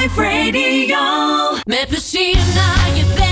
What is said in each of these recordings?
Live Radio. Met plezier naar je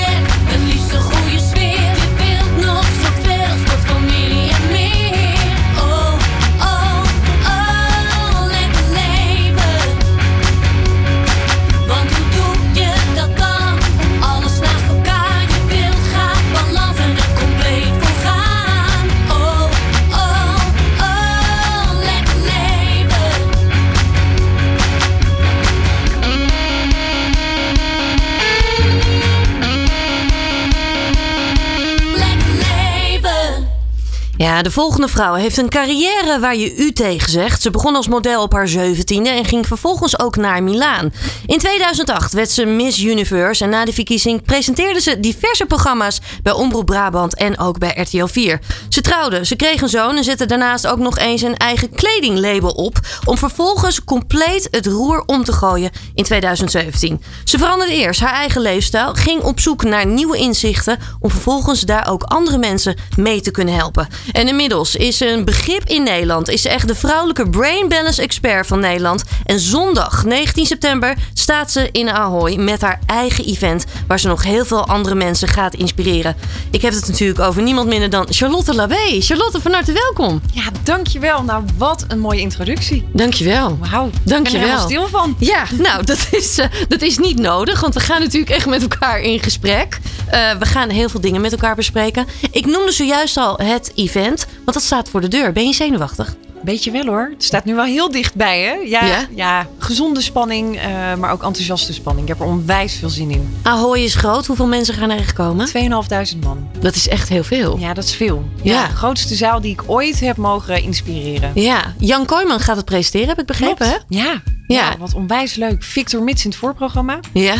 De volgende vrouw heeft een carrière waar je u tegen zegt. Ze begon als model op haar zeventiende en ging vervolgens ook naar Milaan. In 2008 werd ze Miss Universe en na de verkiezing presenteerde ze diverse programma's bij Omroep Brabant en ook bij RTL 4. Ze trouwde, ze kreeg een zoon en zette daarnaast ook nog eens een eigen kledinglabel op om vervolgens compleet het roer om te gooien in 2017. Ze veranderde eerst haar eigen leefstijl, ging op zoek naar nieuwe inzichten om vervolgens daar ook andere mensen mee te kunnen helpen. En inmiddels is ze een begrip in Nederland. Is ze echt de vrouwelijke brain balance expert van Nederland. En zondag 19 september staat ze in Ahoy met haar eigen event waar ze nog heel veel andere mensen gaat inspireren. Ik heb het natuurlijk over niemand minder dan Charlotte Labé. Charlotte, van harte welkom. Ja, dankjewel. Nou, wat een mooie introductie. Dankjewel. Wauw. Dankjewel. Ik ben er stil van. Ja, nou, dat is, eh, dat is niet nodig, want we gaan natuurlijk echt met elkaar in gesprek. Eh, we gaan heel veel dingen met elkaar bespreken. Ik noemde zojuist al het event, want dat staat voor de deur. Ben je zenuwachtig? Beetje wel hoor. Het staat nu wel heel dichtbij, hè? Ja, Ja? ja? gezonde spanning, eh, maar ook enthousiaste spanning. Ik heb er onwijs veel zin in. Ahoy is groot. Hoeveel mensen gaan er echt komen? 2.500 man. Dat is echt heel veel. Ja, dat is veel. Ja, Ja. De grootste zaal die ik ooit heb mogen inspireren. Ja, Jan Kooijman gaat het presenteren, heb ik begrepen, hè? Ja. Ja. ja. wat onwijs leuk. Victor Mits in het voorprogramma. Ja.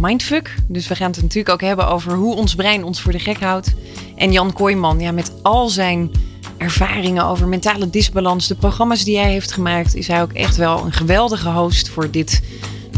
Mindfuck. Dus we gaan het natuurlijk ook hebben over hoe ons brein ons voor de gek houdt. En Jan Kooijman, ja, met al zijn ervaringen over mentale disbalans, de programma's die hij heeft gemaakt, is hij ook echt wel een geweldige host voor dit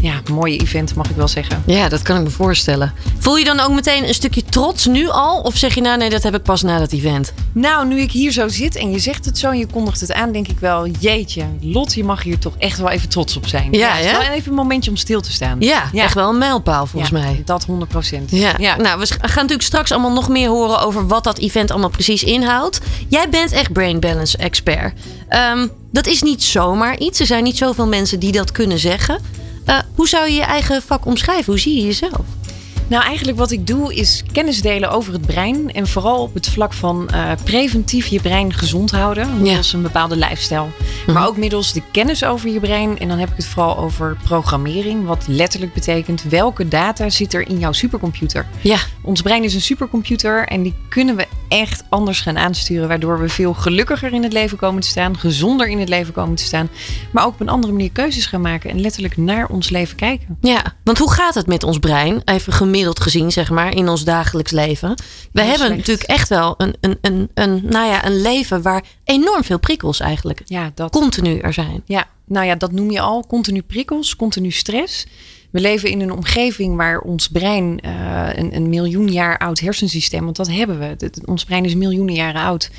ja, mooie event, mag ik wel zeggen. Ja, dat kan ik me voorstellen. Voel je dan ook meteen een stukje trots nu al? Of zeg je nou, nee, dat heb ik pas na dat event? Nou, nu ik hier zo zit en je zegt het zo en je kondigt het aan, denk ik wel, jeetje, Lot, je mag hier toch echt wel even trots op zijn. Ja, wel even een momentje om stil te staan. Ja, echt wel een mijlpaal volgens Ja, mij. Dat 100 procent. Ja. nou, we gaan natuurlijk straks allemaal nog meer horen over wat dat event allemaal precies inhoudt. Jij bent echt brain balance expert. Ehm, dat is niet zomaar iets. Er zijn niet zoveel mensen die dat kunnen zeggen. Eh, hoe zou je je eigen vak omschrijven? Hoe zie je jezelf? Nou, eigenlijk wat ik doe is kennis delen over het brein. En vooral op het vlak van eh, preventief je brein gezond houden. Middels een bepaalde lifestyle. Maar ook middels de kennis over je brein. En dan heb ik het vooral over programmering. Wat letterlijk betekent welke data zit er in jouw supercomputer. Ja. Ons brein is een supercomputer. En die kunnen we echt anders gaan aansturen. Waardoor we veel gelukkiger in het leven komen te staan. Gezonder in het leven komen te staan. Maar ook op een andere manier keuzes gaan maken. En letterlijk naar ons leven kijken. Ja, want hoe gaat het met ons brein? Even gemiddeld gezien, zeg maar, in ons dagelijks leven. We hebben slecht. natuurlijk echt wel een, een, een, een, nou ja, een leven waar enorm veel prikkels eigenlijk Ja, dat. continu er zijn. Ja, nou ja, dat noem je al. Continu prikkels, continu stress. We leven in een omgeving waar ons brein eh, een, een miljoen jaar oud hersensysteem, want dat hebben we. Ons brein is miljoenen jaren oud,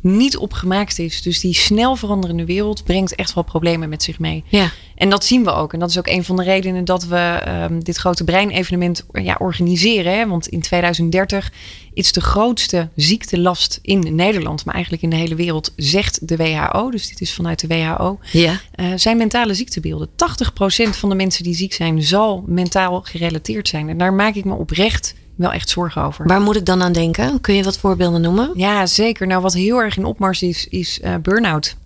niet opgemaakt is. Dus die snel veranderende wereld brengt echt wel problemen met zich mee. Ja. En dat zien we ook. En dat is ook een van de redenen dat we ehm, dit grote breinevenement ja, organiseren. Hè? Want in 2030 is de grootste ziektelast in Nederland, maar eigenlijk in de hele wereld, zegt de WHO. Dus dit is vanuit de WHO. Ja. eh, zijn mentale ziektebeelden. 80% van de mensen die ziek zijn, zal mentaal gerelateerd zijn. En daar maak ik me oprecht wel echt zorgen over. Waar moet ik dan aan denken? Kun je wat voorbeelden noemen? Ja, zeker. Nou, wat heel erg in opmars is, is eh, burn-out.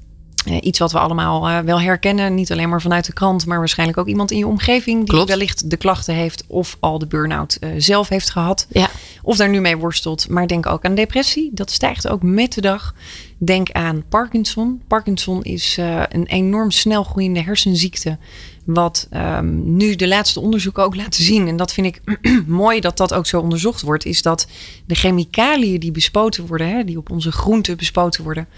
Eh, iets wat we allemaal eh, wel herkennen. Niet alleen maar vanuit de krant, maar waarschijnlijk ook iemand in je omgeving die Klopt. wellicht de klachten heeft of al de burn-out eh, zelf heeft gehad. Ja. Of daar nu mee worstelt. Maar denk ook aan depressie. Dat stijgt ook met de dag. Denk aan Parkinson. Parkinson is een enorm snel groeiende hersenziekte. Wat ehm, nu de laatste onderzoeken ook laten zien. En dat vind ik mooi dat dat ook zo onderzocht wordt. Is dat de chemicaliën die bespoten worden, hè, die op onze groenten bespoten worden.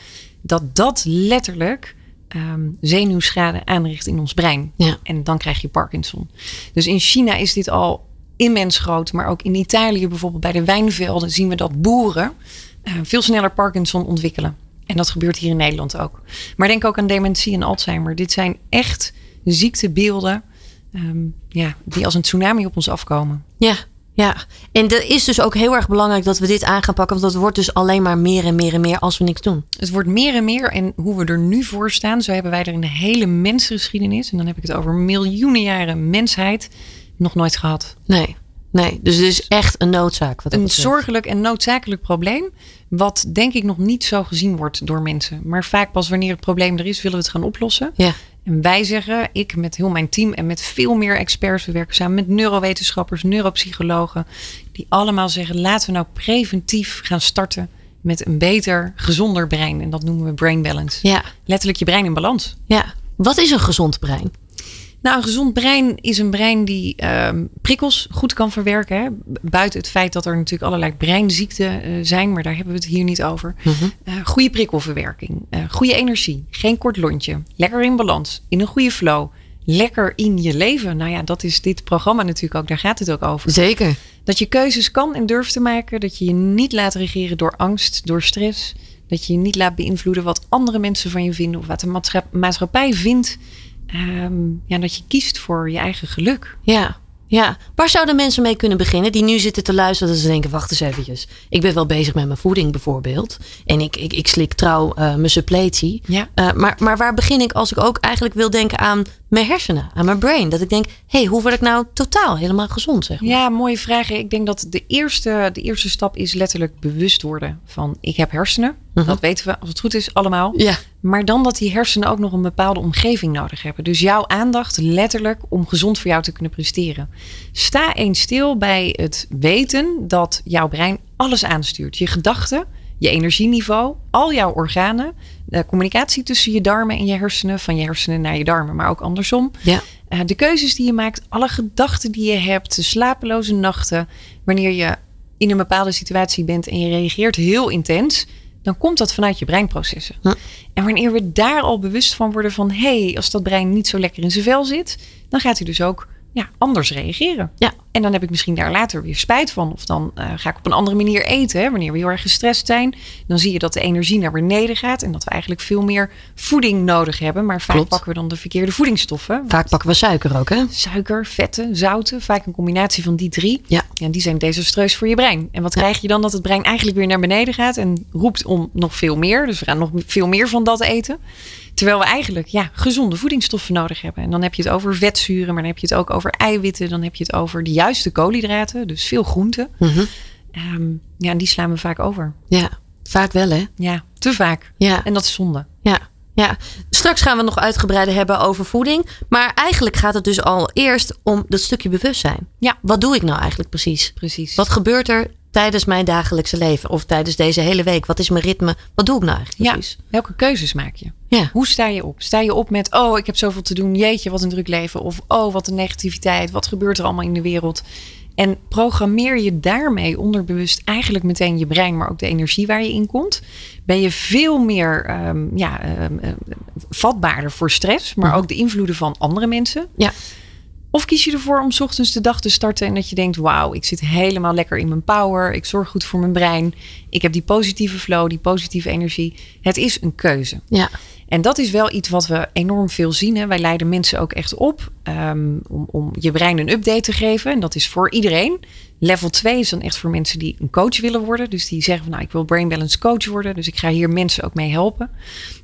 Dat dat letterlijk ehm, zenuwschade aanricht in ons brein. Ja. En dan krijg je Parkinson. Dus in China is dit al immens groot. Maar ook in Italië bijvoorbeeld bij de wijnvelden zien we dat boeren eh, veel sneller Parkinson ontwikkelen. En dat gebeurt hier in Nederland ook. Maar denk ook aan dementie en Alzheimer. Dit zijn echt ziektebeelden ehm, ja, die als een tsunami op ons afkomen. Ja, ja. En er is dus ook heel erg belangrijk dat we dit aan gaan pakken. Want dat wordt dus alleen maar meer en meer en meer als we niks doen. Het wordt meer en meer. En hoe we er nu voor staan, zo hebben wij er in de hele mensgeschiedenis, en dan heb ik het over miljoenen jaren mensheid, nog nooit gehad. Nee. Nee, dus het is echt een noodzaak. Wat dat Een zorgelijk en noodzakelijk probleem, wat denk ik nog niet zo gezien wordt door mensen. Maar vaak pas wanneer het probleem er is, willen we het gaan oplossen. Ja, En wij zeggen, ik met heel mijn team en met veel meer experts, we werken samen met neurowetenschappers, neuropsychologen, die allemaal zeggen, laten we nou preventief gaan starten met een beter, gezonder brein. En dat noemen we brain balance. ja, Letterlijk je brein in balans. ja. Wat is een gezond brein? Nou, een gezond brein is een brein die ehm, prikkels goed kan verwerken. Hè? Buiten het feit dat er natuurlijk allerlei breinziekten eh, zijn, maar daar hebben we het hier niet over. Eh, goede prikkelverwerking, eh, goede energie, geen kort lontje, lekker in balans, in een goede flow, lekker in je leven. Nou ja, dat is dit programma natuurlijk ook, daar gaat het ook over. Zeker. Dat je keuzes kan en durft te maken, dat je je niet laat regeren door angst, door stress. Dat je je niet laat beïnvloeden wat andere mensen van je vinden of wat de maatscha- maatschappij vindt. Ehm, ja, dat je kiest voor je eigen geluk. Ja, ja. Waar zouden mensen mee kunnen beginnen die nu zitten te luisteren dat ze denken, wacht eens eventjes. Ik ben wel bezig met mijn voeding bijvoorbeeld. En ik, ik, ik slik trouw eh, mijn suppletie. Ja. Eh, maar, maar waar begin ik als ik ook eigenlijk wil denken aan mijn hersenen, aan mijn brain? Dat ik denk, hé, hey, hoe word ik nou totaal helemaal gezond, zeg maar? Ja, mooie vraag. Ik denk dat de eerste, de eerste stap is letterlijk bewust worden van ik heb hersenen. Dat weten we als het goed is allemaal. Ja. Maar dan dat die hersenen ook nog een bepaalde omgeving nodig hebben. Dus jouw aandacht letterlijk om gezond voor jou te kunnen presteren. Sta eens stil bij het weten dat jouw brein alles aanstuurt. Je gedachten, je energieniveau, al jouw organen. De communicatie tussen je darmen en je hersenen. Van je hersenen naar je darmen, maar ook andersom. Ja. Eh, de keuzes die je maakt, alle gedachten die je hebt, de slapeloze nachten. Wanneer je in een bepaalde situatie bent en je reageert heel intens, dan komt dat vanuit je breinprocessen. Hm. En wanneer we daar al bewust van worden van, hé, hey, als dat brein niet zo lekker in zijn vel zit, dan gaat hij dus ook ja, anders reageren. Ja. En dan heb ik misschien daar later weer spijt van. Of dan eh, ga ik op een andere manier eten. Hè. Wanneer we heel erg gestrest zijn, dan zie je dat de energie naar beneden gaat. En dat we eigenlijk veel meer voeding nodig hebben. Maar vaak Klopt. pakken we dan de verkeerde voedingsstoffen. Vaak pakken we suiker ook, hè? Suiker, vetten, zouten, vaak een combinatie van die drie. Ja. En die zijn desastreus voor je brein. En wat krijg je dan? Dat het brein eigenlijk weer naar beneden gaat en roept om nog veel meer. Dus we gaan nog veel meer van dat eten. Terwijl we eigenlijk ja, gezonde voedingsstoffen nodig hebben. En dan heb je het over vetzuren, maar dan heb je het ook over eiwitten. Dan heb je het over de juiste koolhydraten, dus veel groenten. Mhm. Ehm, ja, en die slaan we vaak over. Ja, vaak wel, hè? Ja, te vaak. Ja. En dat is zonde. Ja, ja. Straks gaan we nog uitgebreider hebben over voeding. Maar eigenlijk gaat het dus al eerst om dat stukje bewustzijn. Ja. Wat doe ik nou eigenlijk precies? Precies. Wat gebeurt er tijdens mijn dagelijkse leven? Of tijdens deze hele week? Wat is mijn ritme? Wat doe ik nou eigenlijk ja, precies? welke keuzes maak je? Ja. Hoe sta je op? Sta je op met, oh, ik heb zoveel te doen. Jeetje, wat een druk leven. Of, oh, wat een negativiteit. Wat gebeurt er allemaal in de wereld? En programmeer je daarmee onderbewust eigenlijk meteen je brein, maar ook de energie waar je in komt. Ben je veel meer ehm, ja, ehm, ehm, vatbaarder voor stress, maar ook de invloeden van andere mensen. Ja. Of kies je ervoor om 's ochtends de dag te starten en dat je denkt: wauw, ik zit helemaal lekker in mijn power. Ik zorg goed voor mijn brein. Ik heb die positieve flow, die positieve energie. Het is een keuze. Ja. En dat is wel iets wat we enorm veel zien. Hè. Wij leiden mensen ook echt op ehm, om, om je brein een update te geven. En dat is voor iedereen. Level 2 is dan echt voor mensen die een coach willen worden. Dus die zeggen van nou, ik wil brain balance coach worden. Dus ik ga hier mensen ook mee helpen.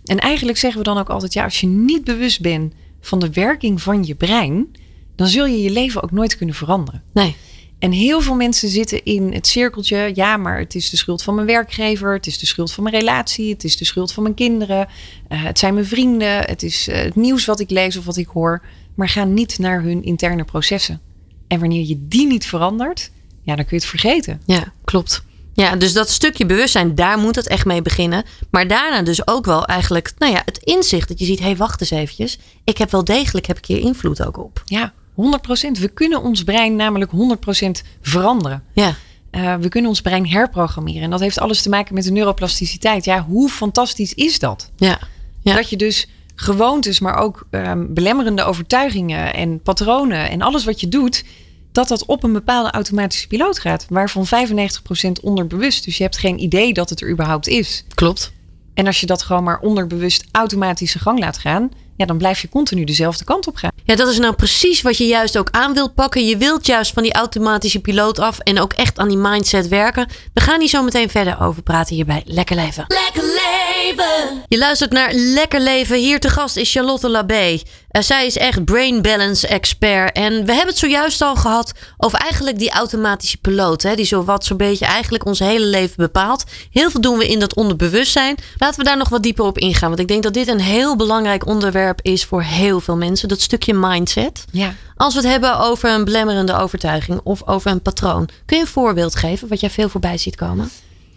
En eigenlijk zeggen we dan ook altijd, ja, als je niet bewust bent van de werking van je brein, dan zul je je leven ook nooit kunnen veranderen. Nee. En heel veel mensen zitten in het cirkeltje. Ja, maar het is de schuld van mijn werkgever. Het is de schuld van mijn relatie. Het is de schuld van mijn kinderen. eh, het zijn mijn vrienden. Het is eh, het nieuws wat ik lees of wat ik hoor. Maar ga niet naar hun interne processen. En wanneer je die niet verandert, ja, dan kun je het vergeten. Ja, klopt. Ja, dus dat stukje bewustzijn, daar moet het echt mee beginnen. Maar daarna dus ook wel eigenlijk, nou ja, het inzicht dat je ziet, hé, hey, wacht eens eventjes. Ik heb wel degelijk, heb ik hier invloed ook op. Ja, 100%. We kunnen ons brein namelijk 100% veranderen. Ja, Eh, we kunnen ons brein herprogrammeren. En dat heeft alles te maken met de neuroplasticiteit. Ja, hoe fantastisch is dat? ja, ja. Dat je dus gewoontes, maar ook ehm, belemmerende overtuigingen en patronen en alles wat je doet, dat dat op een bepaalde automatische piloot gaat, waarvan 95% onderbewust. Dus je hebt geen idee dat het er überhaupt is. klopt. En als je dat gewoon maar onderbewust automatisch zijn gang laat gaan, ja, dan blijf je continu dezelfde kant op gaan. Ja, dat is nou precies wat je juist ook aan wilt pakken. Je wilt juist van die automatische piloot af en ook echt aan die mindset werken. We gaan hier zo meteen verder over praten hier bij Lekker Leven. Lekker leven. Je luistert naar Lekker Leven. Hier te gast is Charlotte Labé. Uh, zij is echt brain balance expert. En we hebben het zojuist al gehad over eigenlijk die automatische piloot. Hè, die zo wat zo'n beetje eigenlijk ons hele leven bepaalt. Heel veel doen we in dat onderbewustzijn. Laten we daar nog wat dieper op ingaan. Want ik denk dat dit een heel belangrijk onderwerp is voor heel veel mensen. Dat stukje mindset. Ja. Als we het hebben over een belemmerende overtuiging of over een patroon. Kun je een voorbeeld geven wat jij veel voorbij ziet komen?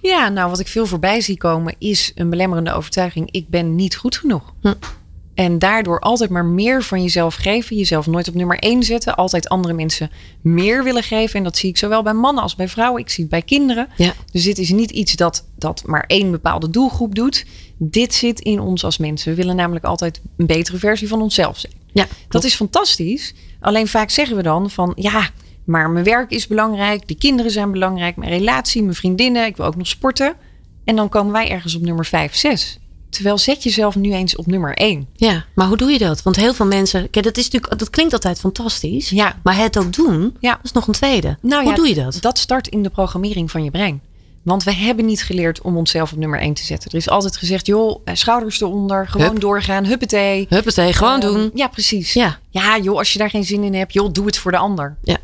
Ja, nou wat ik veel voorbij zie komen is een belemmerende overtuiging. Ik ben niet goed genoeg. Hm. En daardoor altijd maar meer van jezelf geven. Jezelf nooit op nummer één zetten. Altijd andere mensen meer willen geven. En dat zie ik zowel bij mannen als bij vrouwen. Ik zie het bij kinderen. Ja. Dus dit is niet iets dat, dat maar één bepaalde doelgroep doet. Dit zit in ons als mensen. We willen namelijk altijd een betere versie van onszelf zijn. Ja, Dat is fantastisch. Alleen vaak zeggen we dan van ja, maar mijn werk is belangrijk, die kinderen zijn belangrijk, mijn relatie, mijn vriendinnen, ik wil ook nog sporten. En dan komen wij ergens op nummer 5, 6. Terwijl zet jezelf nu eens op nummer 1. Ja, maar hoe doe je dat? Want heel veel mensen, kijk, dat, is natuurlijk, dat klinkt altijd fantastisch. Ja. Maar het ook doen, Ja. dat is nog een tweede. Nou hoe ja, doe je dat? Dat start in de programmering van je brein. Want we hebben niet geleerd om onszelf op nummer 1 te zetten. Er is altijd gezegd, joh, eh, schouders eronder, gewoon Hup. doorgaan, huppatee. Huppatee, gewoon Ehm, doen. Ja, precies. Ja. ja, joh, als je daar geen zin in hebt, joh, doe het voor de ander. Ja.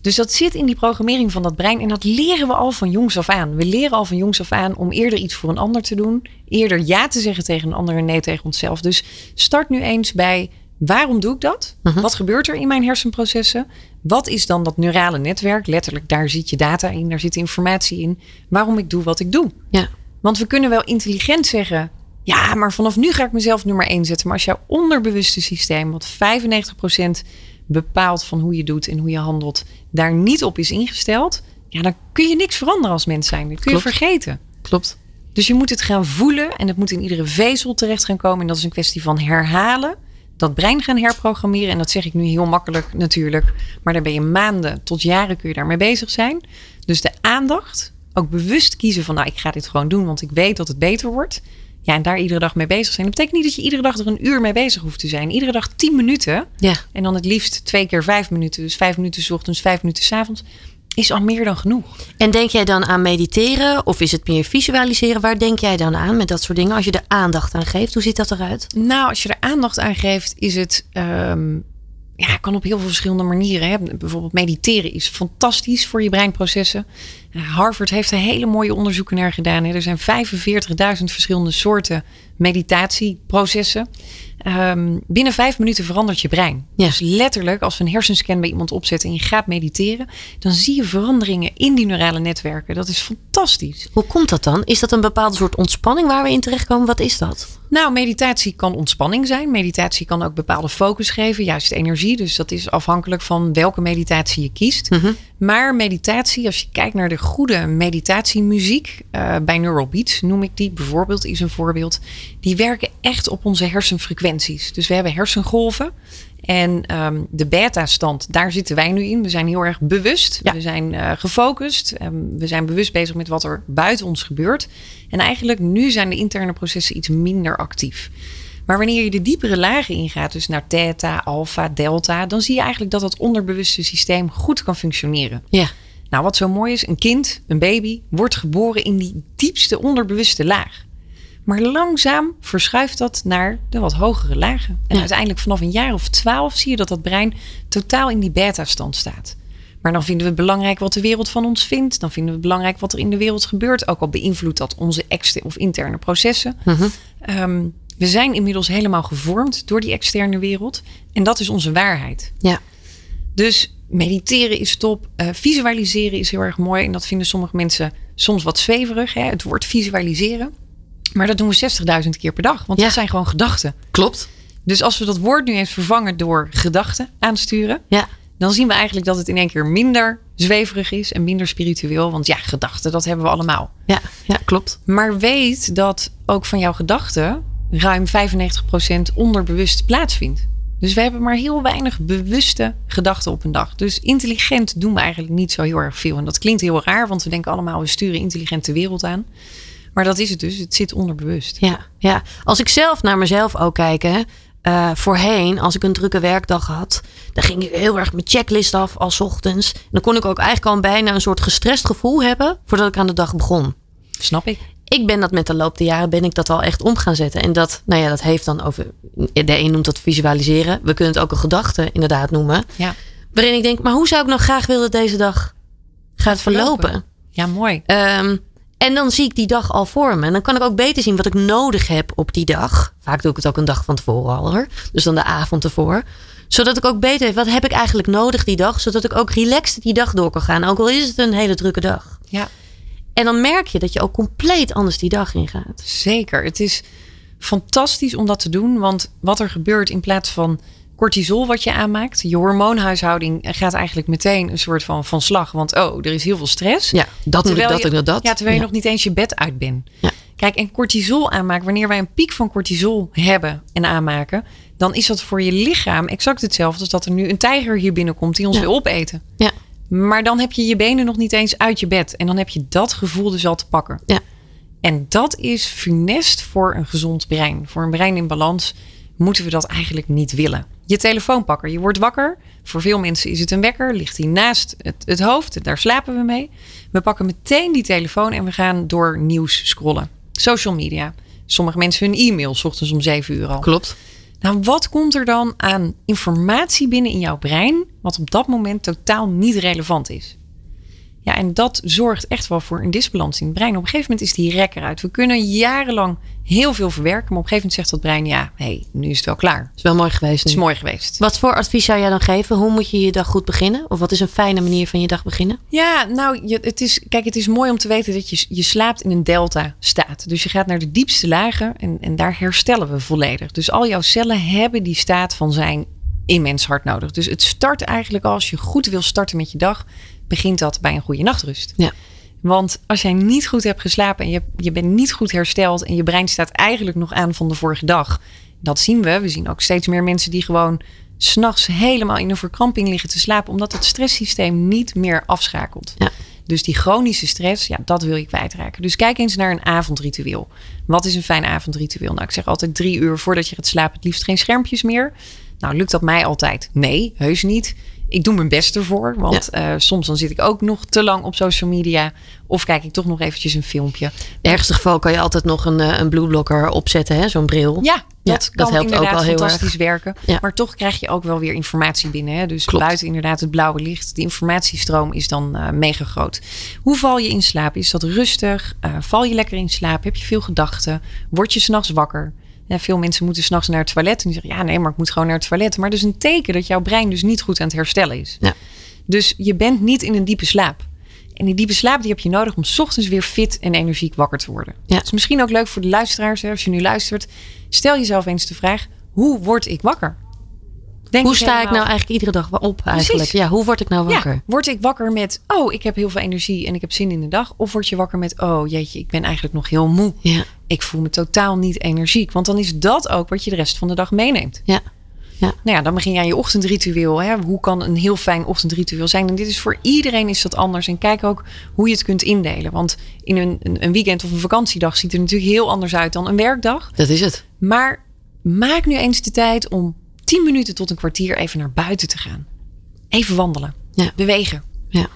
Dus dat zit in die programmering van dat brein. En dat leren we al van jongs af aan. We leren al van jongs af aan om eerder iets voor een ander te doen. Eerder ja te zeggen tegen een ander en nee tegen onszelf. Dus start nu eens bij waarom doe ik dat? Mhm. Wat gebeurt er in mijn hersenprocessen? Wat is dan dat neurale netwerk? Letterlijk, daar zit je data in, daar zit informatie in. Waarom ik doe wat ik doe. Ja. Want we kunnen wel intelligent zeggen. Ja, maar vanaf nu ga ik mezelf nummer 1 zetten. Maar als jouw onderbewuste systeem, wat 95% bepaalt van hoe je doet en hoe je handelt, daar niet op is ingesteld, ja, dan kun je niks veranderen als mens zijn. Dat kun je vergeten. Klopt. Dus je moet het gaan voelen en het moet in iedere vezel terecht gaan komen. En dat is een kwestie van herhalen. Dat brein gaan herprogrammeren. En dat zeg ik nu heel makkelijk natuurlijk. Maar daar ben je maanden tot jaren kun je daarmee bezig zijn. Dus de aandacht, ook bewust kiezen van nou ik ga dit gewoon doen. Want ik weet dat het beter wordt. Ja, en daar iedere dag mee bezig zijn. Dat betekent niet dat je iedere dag er een uur mee bezig hoeft te zijn. Iedere dag 10 minuten. Ja. En dan het liefst twee keer vijf minuten. Dus vijf minuten 's ochtends, vijf minuten 's avonds. Is al meer dan genoeg. En denk jij dan aan mediteren of is het meer visualiseren? Waar denk jij dan aan met dat soort dingen? Als je er aandacht aan geeft, hoe ziet dat eruit? Nou, als je er aandacht aan geeft, is het. ehm, ja, kan op heel veel verschillende manieren. Hè. Bijvoorbeeld mediteren is fantastisch voor je breinprocessen. Harvard heeft er hele mooie onderzoeken naar gedaan. Er zijn 45.000 verschillende soorten meditatieprocessen. Ehm, binnen vijf minuten verandert je brein. Ja. Dus letterlijk, als we een hersenscan bij iemand opzetten en je gaat mediteren, dan zie je veranderingen in die neurale netwerken. Dat is fantastisch. Hoe komt dat dan? Is dat een bepaalde soort ontspanning waar we in terechtkomen? Wat is dat? Nou, meditatie kan ontspanning zijn. Meditatie kan ook bepaalde focus geven, juist energie. Dus dat is afhankelijk van welke meditatie je kiest. Mhm. Maar meditatie, als je kijkt naar de goede meditatiemuziek, eh, bij Neural Beats noem ik die bijvoorbeeld, is een voorbeeld. Die werken echt op onze hersenfrequenties. Dus we hebben hersengolven. En ehm, de beta-stand, daar zitten wij nu in. We zijn heel erg bewust. Ja. We zijn eh, gefocust. Ehm, we zijn bewust bezig met wat er buiten ons gebeurt. En eigenlijk nu zijn de interne processen iets minder actief. Maar wanneer je de diepere lagen ingaat, dus naar theta, alpha, delta, dan zie je eigenlijk dat dat onderbewuste systeem goed kan functioneren. Ja. Nou, wat zo mooi is, een kind, een baby, wordt geboren in die diepste onderbewuste laag. Maar langzaam verschuift dat naar de wat hogere lagen. En Ja. uiteindelijk vanaf een jaar of twaalf zie je dat dat brein totaal in die beta-stand staat. Maar dan vinden we het belangrijk wat de wereld van ons vindt. Dan vinden we het belangrijk wat er in de wereld gebeurt. Ook al beïnvloedt dat onze externe of interne processen. Mhm. Ehm, we zijn inmiddels helemaal gevormd door die externe wereld. En dat is onze waarheid. Ja. Dus mediteren is top. Eh, visualiseren is heel erg mooi. En dat vinden sommige mensen soms wat zweverig. Hè? Het woord visualiseren. Maar dat doen we 60.000 keer per dag. Want Ja. dat zijn gewoon gedachten. Klopt. Dus als we dat woord nu eens vervangen door gedachten aansturen. Ja. Dan zien we eigenlijk dat het in één keer minder zweverig is. En minder spiritueel. Want ja, gedachten, dat hebben we allemaal. Ja. Ja, klopt. Maar weet dat ook van jouw gedachten ruim 95% onderbewust plaatsvindt. Dus we hebben maar heel weinig bewuste gedachten op een dag. Dus intelligent doen we eigenlijk niet zo heel erg veel. En dat klinkt heel raar, want we denken allemaal we sturen intelligent de wereld aan. Maar dat is het dus. Het zit onderbewust. Ja, ja. Als ik zelf naar mezelf ook kijk, hè, eh, voorheen, als ik een drukke werkdag had, dan ging ik heel erg mijn checklist af als ochtends. En dan kon ik ook eigenlijk al bijna een soort gestrest gevoel hebben voordat ik aan de dag begon. Snap ik. Ik ben dat met de loop der jaren ben ik dat al echt om gaan zetten. En dat, nou ja, dat heeft dan over. De een noemt dat visualiseren. We kunnen het ook een gedachte inderdaad noemen. Ja. Waarin ik denk, maar hoe zou ik nou graag willen dat deze dag gaat verlopen? Ja, mooi. Ehm, en dan zie ik die dag al voor me. En dan kan ik ook beter zien wat ik nodig heb op die dag. Vaak doe ik het ook een dag van tevoren al hoor. Dus dan de avond ervoor. Zodat ik ook beter weet, wat heb ik eigenlijk nodig die dag? Zodat ik ook relaxed die dag door kan gaan. Ook al is het een hele drukke dag. Ja. En dan merk je dat je ook compleet anders die dag ingaat. Zeker. Het is fantastisch om dat te doen. Want wat er gebeurt in plaats van cortisol wat je aanmaakt. Je hormoonhuishouding gaat eigenlijk meteen een soort van van slag. Want oh, er is heel veel stress. Ja, dat ik, dat je, ik dat. Ja, terwijl je nog niet eens je bed uit bent. Ja. Kijk, en cortisol aanmaken, wanneer wij een piek van cortisol hebben en aanmaken, dan is dat voor je lichaam exact hetzelfde als dat er nu een tijger hier binnenkomt die ons Ja. wil opeten. Ja. Maar dan heb je je benen nog niet eens uit je bed. En dan heb je dat gevoel dus al te pakken. Ja. En dat is funest voor een gezond brein. Voor een brein in balans moeten we dat eigenlijk niet willen. Je telefoon pakken. Je wordt wakker. Voor veel mensen is het een wekker. Ligt die naast het, het hoofd. Daar slapen we mee. We pakken meteen die telefoon en we gaan door nieuws scrollen. Social media. Sommige mensen hun e-mail 's ochtends om 7 uur al. Klopt. Nou, wat komt er dan aan informatie binnen in jouw brein, wat op dat moment totaal niet relevant is? Ja, en dat zorgt echt wel voor een disbalans in het brein. Op een gegeven moment is die rek eruit. We kunnen jarenlang heel veel verwerken, maar op een gegeven moment zegt dat brein: ja, hé, hey, nu is het wel klaar. is wel mooi geweest. Het is nu. mooi geweest. Wat voor advies zou jij dan geven? Hoe moet je je dag goed beginnen? Of wat is een fijne manier van je dag beginnen? Ja, nou, je, het is, kijk, het is mooi om te weten dat je, je slaapt in een delta staat. Dus je gaat naar de diepste lagen en, en daar herstellen we volledig. Dus al jouw cellen hebben die staat van zijn immens hard nodig. Dus het start eigenlijk al, als je goed wil starten met je dag, begint dat bij een goede nachtrust. Ja. Want als jij niet goed hebt geslapen en je, je bent niet goed hersteld en je brein staat eigenlijk nog aan van de vorige dag. Dat zien we. We zien ook steeds meer mensen die gewoon s'nachts helemaal in een verkramping liggen te slapen, omdat het stresssysteem niet meer afschakelt. Ja. Dus die chronische stress, ja, dat wil je kwijtraken. Dus kijk eens naar een avondritueel. Wat is een fijn avondritueel? Nou, ik zeg altijd drie uur voordat je gaat slapen, het liefst geen schermpjes meer. Nou, lukt dat mij altijd? Nee, heus niet. Ik doe mijn best ervoor, want eh, soms dan zit ik ook nog te lang op social media. Of kijk ik toch nog eventjes een filmpje. In ergste geval kan je altijd nog een, eh, een blueblocker opzetten, hè? zo'n bril. Ja, dat Ja, dat helpt ook wel heel fantastisch werken. Ja. Maar toch krijg je ook wel weer informatie binnen. Hè? Dus Klopt. buiten inderdaad het blauwe licht. De informatiestroom is dan eh, mega groot. Hoe val je in slaap? Is dat rustig? Val je lekker in slaap? Heb je veel gedachten? Word je s'nachts wakker? Ja, veel mensen moeten s'nachts naar het toilet. En die zeggen, ja nee, maar ik moet gewoon naar het toilet. Maar dat is een teken dat jouw brein dus niet goed aan het herstellen is. Ja. Dus je bent niet in een diepe slaap. En die diepe slaap die heb je nodig om 's ochtends weer fit en energiek wakker te worden. Ja. Het is misschien ook leuk voor de luisteraars, hè, als je nu luistert. Stel jezelf eens de vraag: hoe word ik wakker? Denk Hoe sta ik nou eigenlijk iedere dag op eigenlijk? Ja, hoe word ik nou wakker? Ja, word ik wakker met: oh, ik heb heel veel energie en ik heb zin in de dag? Of word je wakker met: oh, jeetje, ik ben eigenlijk nog heel moe. Ja, Ik voel me totaal niet energiek. Want dan is dat ook wat je de rest van de dag meeneemt. ja. Nou ja, dan begin je aan je ochtendritueel. Hè? Hoe kan een heel fijn ochtendritueel zijn? En dit is voor iedereen is dat anders. En kijk ook hoe je het kunt indelen. Want in een, een, een weekend of een vakantiedag ziet er natuurlijk heel anders uit dan een werkdag. dat is het. Maar maak nu eens de tijd om 10 minuten tot een kwartier even naar buiten te gaan. Even wandelen. Ja. Bewegen. Ja.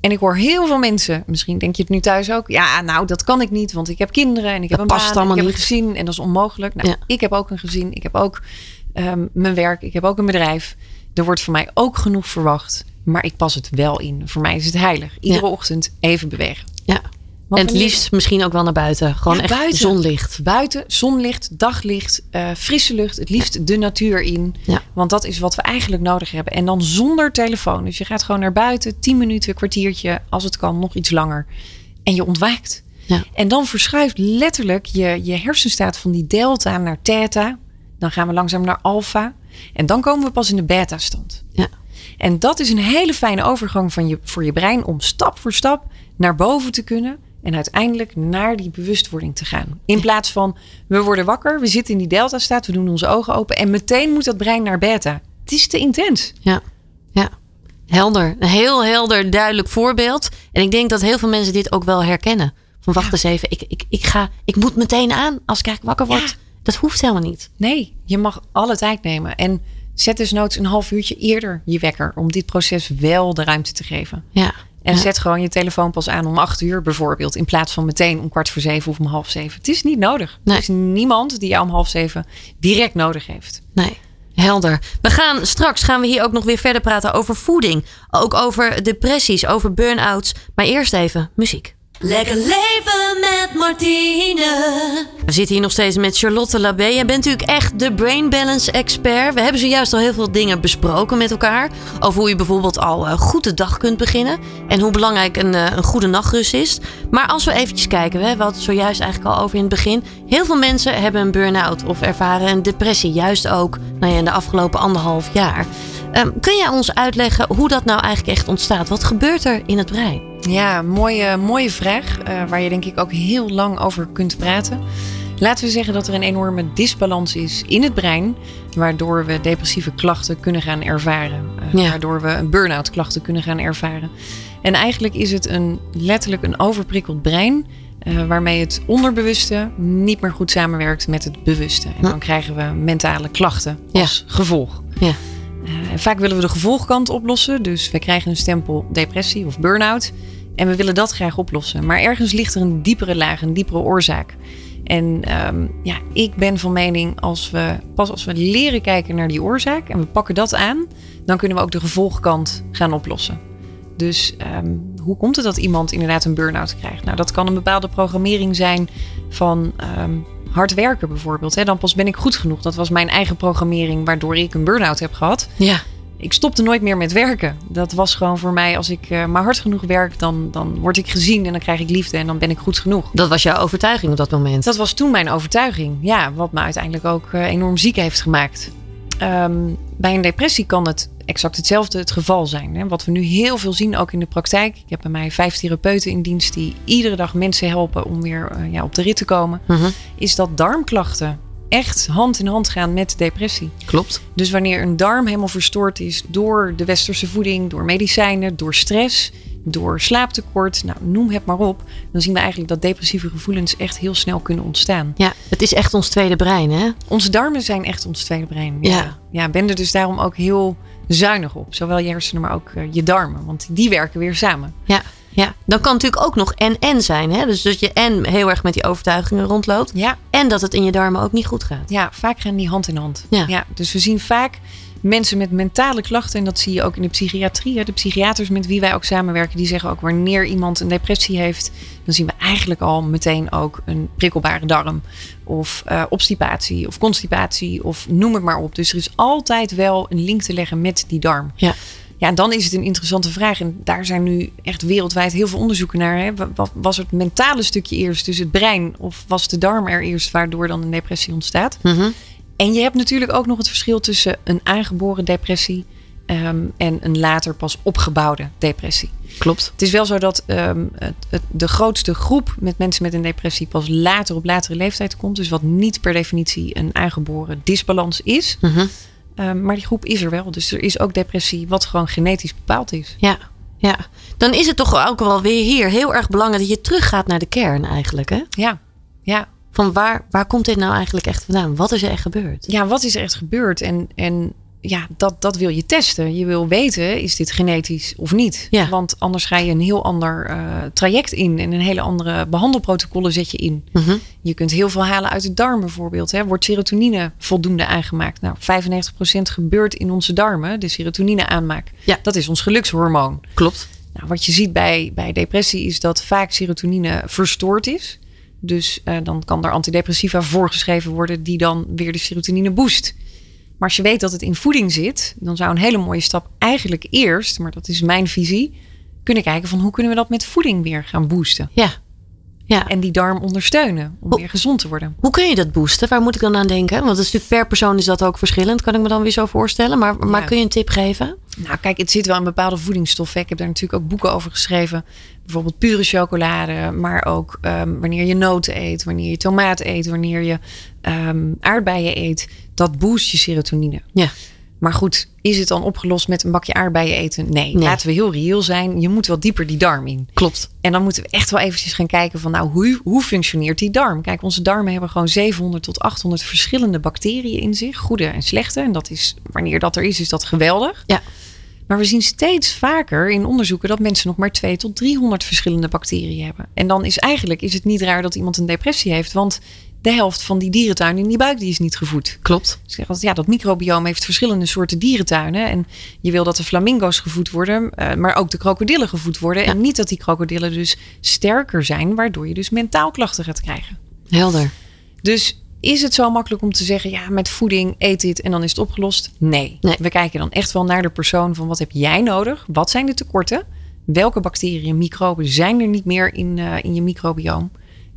En ik hoor heel veel mensen, misschien denk je het nu thuis ook. Ja, nou, dat kan ik niet, want ik heb kinderen en ik heb een past baan ik heb een gezin en dat is onmogelijk. Nou, Ja. ik heb ook een gezin, ik heb ook ehm, mijn werk, ik heb ook een bedrijf. Er wordt van mij ook genoeg verwacht, maar ik pas het wel in. Voor mij is het heilig. Iedere Ja. ochtend even bewegen. Ja. Want en het liefst misschien ook wel naar buiten. Gewoon Ja, echt buiten. zonlicht. Buiten, zonlicht, daglicht, eh, frisse lucht. Het liefst de natuur in. Ja. Want dat is wat we eigenlijk nodig hebben. En dan zonder telefoon. Dus je gaat gewoon naar buiten. 10 minuten, kwartiertje. Als het kan, nog iets langer. En je ontwaakt. Ja. En dan verschuift letterlijk je, je hersenstaat van die delta naar theta. Dan gaan we langzaam naar alfa. En dan komen we pas in de beta-stand. Ja. En dat is een hele fijne overgang van je, voor je brein om stap voor stap naar boven te kunnen. En uiteindelijk naar die bewustwording te gaan. In plaats van we worden wakker, we zitten in die delta-staat, we doen onze ogen open en meteen moet dat brein naar beta. Het is te intens. Ja, ja. Helder. Een heel helder, duidelijk voorbeeld. En ik denk dat heel veel mensen dit ook wel herkennen. Van wacht Ja. eens even, ik, ik, ik, ga, ik moet meteen aan als ik eigenlijk wakker word. Dat hoeft helemaal niet. Nee, je mag alle tijd nemen. En zet dus noods een half uurtje eerder je wekker om dit proces wel de ruimte te geven. Ja. En Ja. zet gewoon je telefoon pas aan om acht uur bijvoorbeeld. In plaats van meteen om kwart voor zeven of om half zeven. Het is niet nodig. Nee. Er is niemand die jou om half zeven direct nodig heeft. Nee. Helder. We gaan straks gaan we hier ook nog weer verder praten over voeding. Ook over depressies, over burn-outs. Maar eerst even muziek. Lekker leven We zitten hier nog steeds met Charlotte Labé. Jij bent natuurlijk echt de brain balance expert. We hebben zojuist al heel veel dingen besproken met elkaar. Over hoe je bijvoorbeeld al eh, goed de dag kunt beginnen. En hoe belangrijk een, eh, een goede nachtrust is. Maar als we eventjes kijken, we hadden het zojuist eigenlijk al over in het begin. Heel veel mensen hebben een burn-out of ervaren een depressie. Juist ook nou ja, in de afgelopen anderhalf jaar. Ehm, kun jij ons uitleggen hoe dat nou eigenlijk echt ontstaat? Wat gebeurt er in het brein? Ja, mooie, mooie vraag. eh, waar je denk ik ook heel lang over kunt praten. Laten we zeggen dat er een enorme disbalans is in het brein. Waardoor we depressieve klachten kunnen gaan ervaren. eh, Ja. Waardoor we een burn-out klachten kunnen gaan ervaren. En eigenlijk is het een, letterlijk een overprikkeld brein. eh, waarmee het onderbewuste niet meer goed samenwerkt met het bewuste. En Hm. dan krijgen we mentale klachten Ja. als gevolg. Ja. Eh, vaak willen we de gevolgkant oplossen. Dus we krijgen een stempel depressie of burn-out. En we willen dat graag oplossen. Maar ergens ligt er een diepere laag, een diepere oorzaak. En ehm, ja, ik ben van mening, als we, pas als we leren kijken naar die oorzaak en we pakken dat aan, dan kunnen we ook de gevolgkant gaan oplossen. Dus ehm, hoe komt het dat iemand inderdaad een burn-out krijgt? Nou, dat kan een bepaalde programmering zijn van ehm, hard werken bijvoorbeeld. Hè? Dan pas ben ik goed genoeg. Dat was mijn eigen programmering waardoor ik een burn-out heb gehad. Ja. Ik stopte nooit meer met werken. Dat was gewoon voor mij, als ik eh, maar hard genoeg werk, dan, dan word ik gezien en dan krijg ik liefde en dan ben ik goed genoeg. Dat was jouw overtuiging op dat moment. Dat was toen mijn overtuiging. Ja, wat me uiteindelijk ook eh, enorm ziek heeft gemaakt. Ehm, bij een depressie kan het exact hetzelfde het geval zijn. Hè? Wat we nu heel veel zien, ook in de praktijk. Ik heb bij mij vijf therapeuten in dienst die iedere dag mensen helpen om weer eh, ja, op de rit te komen. Mhm. Is dat darmklachten echt hand in hand gaan met depressie. Klopt. Dus wanneer een darm helemaal verstoord is door de westerse voeding, door medicijnen, door stress, door slaaptekort, nou, noem het maar op, dan zien we eigenlijk dat depressieve gevoelens echt heel snel kunnen ontstaan. Ja, het is echt ons tweede brein, hè? Onze darmen zijn echt ons tweede brein. Ja. ja, ben er dus daarom ook heel zuinig op. Zowel je hersenen, maar ook eh, je darmen. Want die werken weer samen. Ja. Ja, dan kan natuurlijk ook nog en-en zijn. Hè? Dus dat je en heel erg met die overtuigingen rondloopt. Ja, En dat het in je darmen ook niet goed gaat. ja vaak gaan die hand in hand. Ja. dus we zien vaak mensen met mentale klachten. En dat zie je ook in de psychiatrie. De psychiaters met wie wij ook samenwerken, die zeggen ook wanneer iemand een depressie heeft, dan zien we eigenlijk al meteen ook een prikkelbare darm. Of eh, obstipatie of constipatie of noem het maar op. Dus er is altijd wel een link te leggen met die darm. Ja. Ja, en dan is het een interessante vraag. En daar zijn nu echt wereldwijd heel veel onderzoeken naar. Hè. Wa- wa- Was het mentale stukje eerst, dus het brein, of was de darm er eerst, waardoor dan een depressie ontstaat? Mhm. En je hebt natuurlijk ook nog het verschil tussen een aangeboren depressie ehm, en een later pas opgebouwde depressie. Klopt. Het is wel zo dat ehm, het, het- de grootste groep met mensen met een depressie pas later op latere leeftijd komt. Dus wat niet per definitie een aangeboren disbalans is. Mhm. Ehm, maar die groep is er wel. Dus er is ook depressie wat gewoon genetisch bepaald is. Ja. ja. Dan is het toch ook wel weer hier heel erg belangrijk dat je teruggaat naar de kern eigenlijk. Hè? Ja, ja. Van waar, waar komt dit nou eigenlijk echt vandaan? Wat is er echt gebeurd? ja, wat is er echt gebeurd? En, en ja, dat, dat wil je testen. Je wil weten, is dit genetisch of niet? Ja. Want anders ga je een heel ander eh, traject in. En een hele andere behandelprotocollen zet je in. Mhm. Je kunt heel veel halen uit de darm bijvoorbeeld. Hè. Wordt serotonine voldoende aangemaakt? Nou, 95% gebeurt in onze darmen. De serotonine aanmaak. Ja. Dat is ons gelukshormoon. Klopt. Nou, wat je ziet bij, bij depressie is dat vaak serotonine verstoord is. Dus eh, dan kan er antidepressiva voorgeschreven worden die dan weer de serotonine boost. Maar als je weet dat het in voeding zit, dan zou een hele mooie stap eigenlijk eerst, maar dat is mijn visie, kunnen kijken van hoe kunnen we dat met voeding weer gaan boosten. Ja. ja. En die darm ondersteunen om Hoe- weer gezond te worden. Hoe kun je dat boosten? Waar moet ik dan aan denken? Want het is natuurlijk per persoon is dat ook verschillend. Kan ik me dan weer zo voorstellen. Maar, maar Ja. kun je een tip geven? Nou, kijk, het zit wel in bepaalde voedingsstoffen. Ik heb daar natuurlijk ook boeken over geschreven. Bijvoorbeeld pure chocolade, maar ook ehm, wanneer je noten eet, wanneer je tomaat eet, wanneer je ehm, aardbeien eet. Dat boost je serotonine. Ja. Maar goed, Is het dan opgelost met een bakje aardbeien eten? Nee, Nee. laten we heel reëel zijn. Je moet wel dieper die darm in. Klopt. En dan moeten we echt wel eventjes gaan kijken van nou, hoe, hoe functioneert die darm? Kijk, onze darmen hebben gewoon 700 tot 800 verschillende bacteriën in zich. Goede en slechte. En dat is, wanneer dat er is, is dat geweldig. Ja. Maar we zien steeds vaker in onderzoeken dat mensen nog maar 2 tot 300 verschillende bacteriën hebben. En dan is eigenlijk is het niet raar dat iemand een depressie heeft. Want de helft van die dierentuin in die buik die is niet gevoed. Klopt. Altijd, ja, dat microbioom heeft verschillende soorten dierentuinen. En je wil dat de flamingo's gevoed worden, eh, maar ook de krokodillen gevoed worden. Ja. En niet dat die krokodillen dus sterker zijn, waardoor je dus mentaal klachten gaat krijgen. Helder. Dus is het zo makkelijk om te zeggen, ja, met voeding eet dit en dan is het opgelost? Nee. Nee. We kijken dan echt wel naar de persoon van wat heb jij nodig? Wat zijn de tekorten? Welke bacteriën en microben zijn er niet meer in, eh, in je microbioom?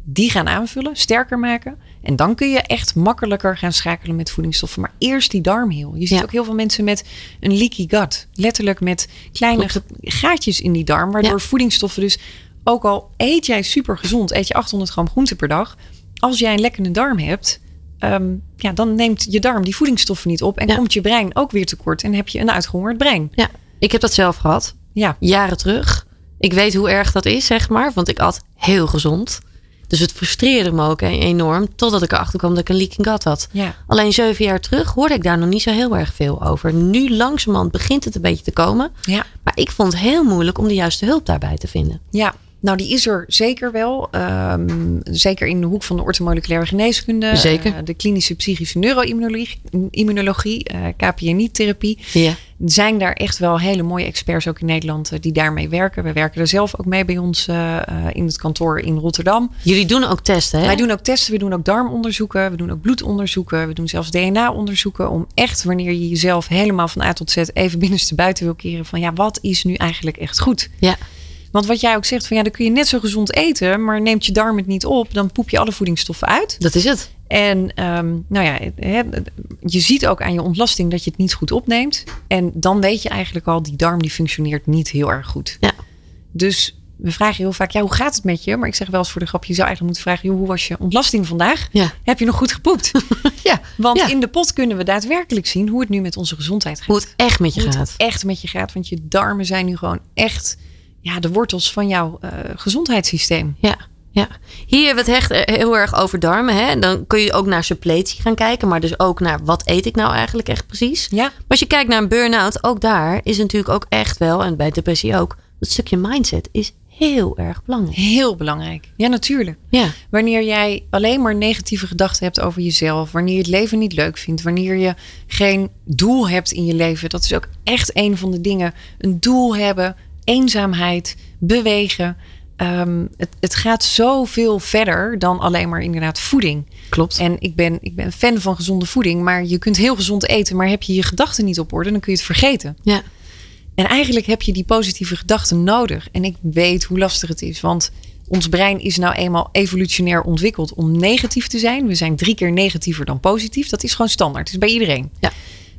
Die gaan aanvullen, sterker maken. En dan kun je echt makkelijker gaan schakelen met voedingsstoffen. Maar eerst die darm heel. Je ziet Ja. ook heel veel mensen met een leaky gut. Letterlijk met kleine Klopt. gaatjes in die darm. Waardoor Ja. voedingsstoffen dus, ook al eet jij super gezond, eet je 800 gram groente per dag. Als jij een lekkende darm hebt, ehm, ja, dan neemt je darm die voedingsstoffen niet op. En Ja. komt je brein ook weer tekort. En heb je een uitgehongerd brein. Ja, ik heb dat zelf gehad. Ja, Jaren terug. Ik weet hoe erg dat is, zeg maar. Want ik at heel gezond. Dus het frustreerde me ook enorm. Totdat ik erachter kwam dat ik een leaking gut had. ja. Alleen zeven jaar terug hoorde ik daar nog niet zo heel erg veel over. Nu langzamerhand begint het een beetje te komen. ja. Maar ik vond het heel moeilijk om de juiste hulp daarbij te vinden. Ja, nou die is er zeker wel. Ehm, zeker in de hoek van de orthomoleculaire geneeskunde. Zeker. eh, de klinische psychische neuroimmunologie, immunologie, eh KPNI-therapie. Ja. Zijn daar echt wel hele mooie experts ook in Nederland eh, die daarmee werken. We werken er zelf ook mee bij ons in het kantoor in Rotterdam. Jullie doen ook testen, hè? Wij doen ook testen, we doen ook darmonderzoeken, we doen ook bloedonderzoeken, we doen zelfs DNA-onderzoeken om echt wanneer je jezelf helemaal van A tot Z even binnenste buiten wil keren van ja, wat is nu eigenlijk echt goed? Ja. Want wat jij ook zegt van ja, dan kun je net zo gezond eten, maar neemt je darm het niet op, dan poep je alle voedingsstoffen uit. Dat is het. En ehm, nou ja, je ziet ook aan je ontlasting dat je het niet goed opneemt. En dan weet je eigenlijk al, die darm die functioneert niet heel erg goed. Ja. Dus we vragen heel vaak, ja, hoe gaat het met je? Maar ik zeg wel eens voor de grap, je zou eigenlijk moeten vragen, joh, hoe was je ontlasting vandaag? Ja. Heb je nog goed gepoept? Ja. Want Ja. in de pot kunnen we daadwerkelijk zien hoe het nu met onze gezondheid gaat. Hoe het echt met je Hoe het gaat. echt met je gaat. Want je darmen zijn nu gewoon echt ja, de wortels van jouw eh, gezondheidssysteem. Ja, ja. Hier hebben we het echt eh, heel erg over darmen. Hè? Dan kun je ook naar suppletie gaan kijken. Maar dus ook naar wat eet ik nou eigenlijk echt precies. Ja, Maar als je kijkt naar een burn-out, ook daar is natuurlijk ook echt wel, en bij depressie ook, dat stukje mindset is heel erg belangrijk. heel belangrijk. Ja, natuurlijk. Ja, Wanneer jij alleen maar negatieve gedachten hebt over jezelf, wanneer je het leven niet leuk vindt, wanneer je geen doel hebt in je leven, dat is ook echt een van de dingen. Een doel hebben, eenzaamheid, bewegen. Ehm, het, het gaat zoveel verder dan alleen maar inderdaad voeding. klopt. En ik ben, ik ben fan van gezonde voeding, maar je kunt heel gezond eten, maar heb je je gedachten niet op orde, dan kun je het vergeten. Ja, En eigenlijk heb je die positieve gedachten nodig. En ik weet hoe lastig het is, want ons brein is nou eenmaal evolutionair ontwikkeld om negatief te zijn. We zijn drie keer negatiever dan positief. Dat is gewoon standaard. Dat is bij iedereen. Ja.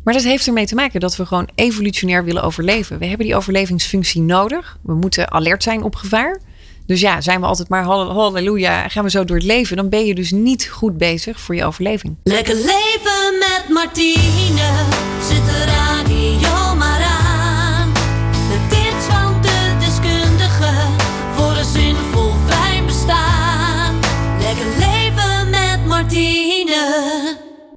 Maar dat heeft ermee te maken dat we gewoon evolutionair willen overleven. We hebben die overlevingsfunctie nodig. We moeten alert zijn op gevaar. Dus ja, zijn we altijd maar hall- halleluja, gaan we zo door het leven. Dan ben je dus niet goed bezig voor je overleving. Lekker leven met Martine. Zet de radio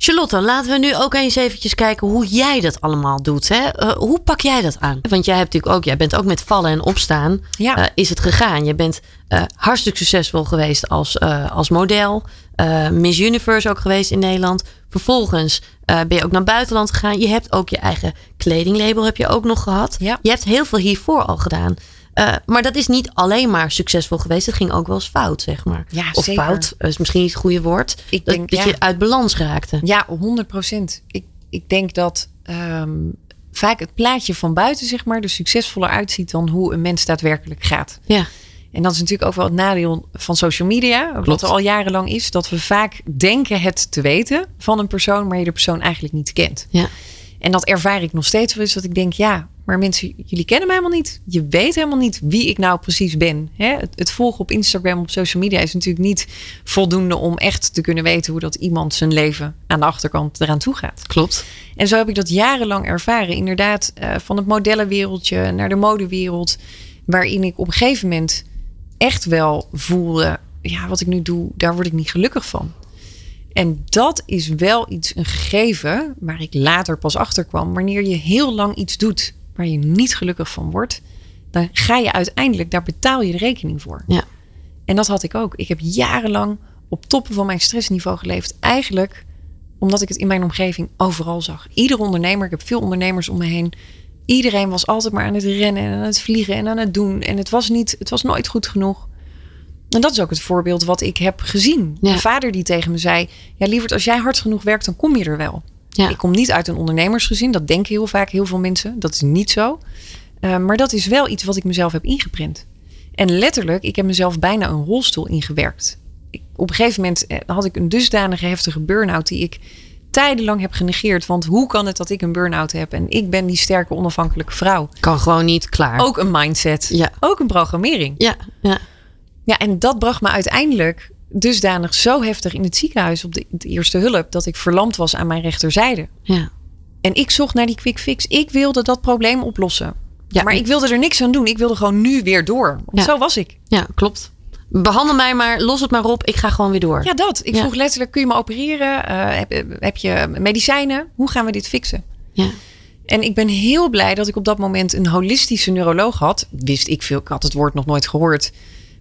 Charlotte, laten we nu ook eens eventjes kijken hoe jij dat allemaal doet. Hè? Eh, hoe pak jij dat aan? Want jij hebt natuurlijk ook, jij bent ook met vallen en opstaan. Ja. eh, is het gegaan? Je bent eh, hartstikke succesvol geweest als, als model. Miss Universe ook geweest in Nederland. Vervolgens ben je ook naar buitenland gegaan. Je hebt ook je eigen kledinglabel heb je ook nog gehad. Ja. Je hebt heel veel hiervoor al gedaan. Eh, maar dat is niet alleen maar succesvol geweest. Het ging ook wel eens fout, zeg maar. Ja, of zeker. fout, is misschien niet het goede woord. Ik dat denk, dat ja. je uit balans raakte. Ja, 100 procent. Ik, ik denk dat ehm, vaak het plaatje van buiten, zeg maar, er succesvoller uitziet dan hoe een mens daadwerkelijk gaat. Ja. En dat is natuurlijk ook wel het nadeel van social media. Klopt. Wat er al jarenlang is, dat we vaak denken het te weten van een persoon, maar je de persoon eigenlijk niet kent. Ja. En dat ervaar ik nog steeds wel eens, dat ik denk, ja, maar mensen, jullie kennen mij helemaal niet. Je weet helemaal niet wie ik nou precies ben. Hè? Het, het volgen op Instagram, op social media is natuurlijk niet voldoende om echt te kunnen weten hoe dat iemand zijn leven aan de achterkant eraan toe gaat. Klopt. En zo heb ik dat jarenlang ervaren. Inderdaad, eh, van het modellenwereldje naar de modewereld. Waarin ik op een gegeven moment echt wel voelde: ja, wat ik nu doe, daar word ik niet gelukkig van. En dat is wel iets, een gegeven, waar ik later pas achter kwam. Wanneer je heel lang iets doet waar je niet gelukkig van wordt, dan ga je uiteindelijk, daar betaal je de rekening voor. Ja. En dat had ik ook. Ik heb jarenlang op toppen van mijn stressniveau geleefd. Eigenlijk omdat ik het in mijn omgeving overal zag. Ieder ondernemer, ik heb veel ondernemers om me heen. Iedereen was altijd maar aan het rennen en aan het vliegen en aan het doen. En het was, niet, het was nooit goed genoeg. En dat is ook het voorbeeld wat ik heb gezien. Ja. Mijn vader die tegen me zei... Ja, lieverd, als jij hard genoeg werkt, dan kom je er wel. Ja. Ik kom niet uit een ondernemersgezin. Dat denken heel vaak heel veel mensen. Dat is niet zo. Uh, maar dat is wel iets wat ik mezelf heb ingeprint. En letterlijk, ik heb mezelf bijna een rolstoel ingewerkt. Ik, op een gegeven moment eh, had ik een dusdanige heftige burn-out... die ik tijdenlang heb genegeerd. Want hoe kan het dat ik een burn-out heb... en ik ben die sterke, onafhankelijke vrouw? Kan gewoon niet klaar. Ook een mindset. Ja. Ook een programmering. Ja, ja. Ja, en dat bracht me uiteindelijk dusdanig zo heftig in het ziekenhuis op de, de, eerste hulp dat ik verlamd was aan mijn rechterzijde. ja. En ik zocht naar die quick fix. Ik wilde dat probleem oplossen. Ja, maar ik wilde er niks aan doen. Ik wilde gewoon nu weer door. Want Ja. zo was ik. Ja, klopt. Behandel mij maar, los het maar op. Ik ga gewoon weer door. Ja, dat. Ik Ja. vroeg letterlijk, kun je me opereren? Eh, heb, heb je medicijnen? Hoe gaan we dit fixen? Ja. En ik ben heel blij dat ik op dat moment een holistische neuroloog had. Wist ik veel, ik had het woord nog nooit gehoord.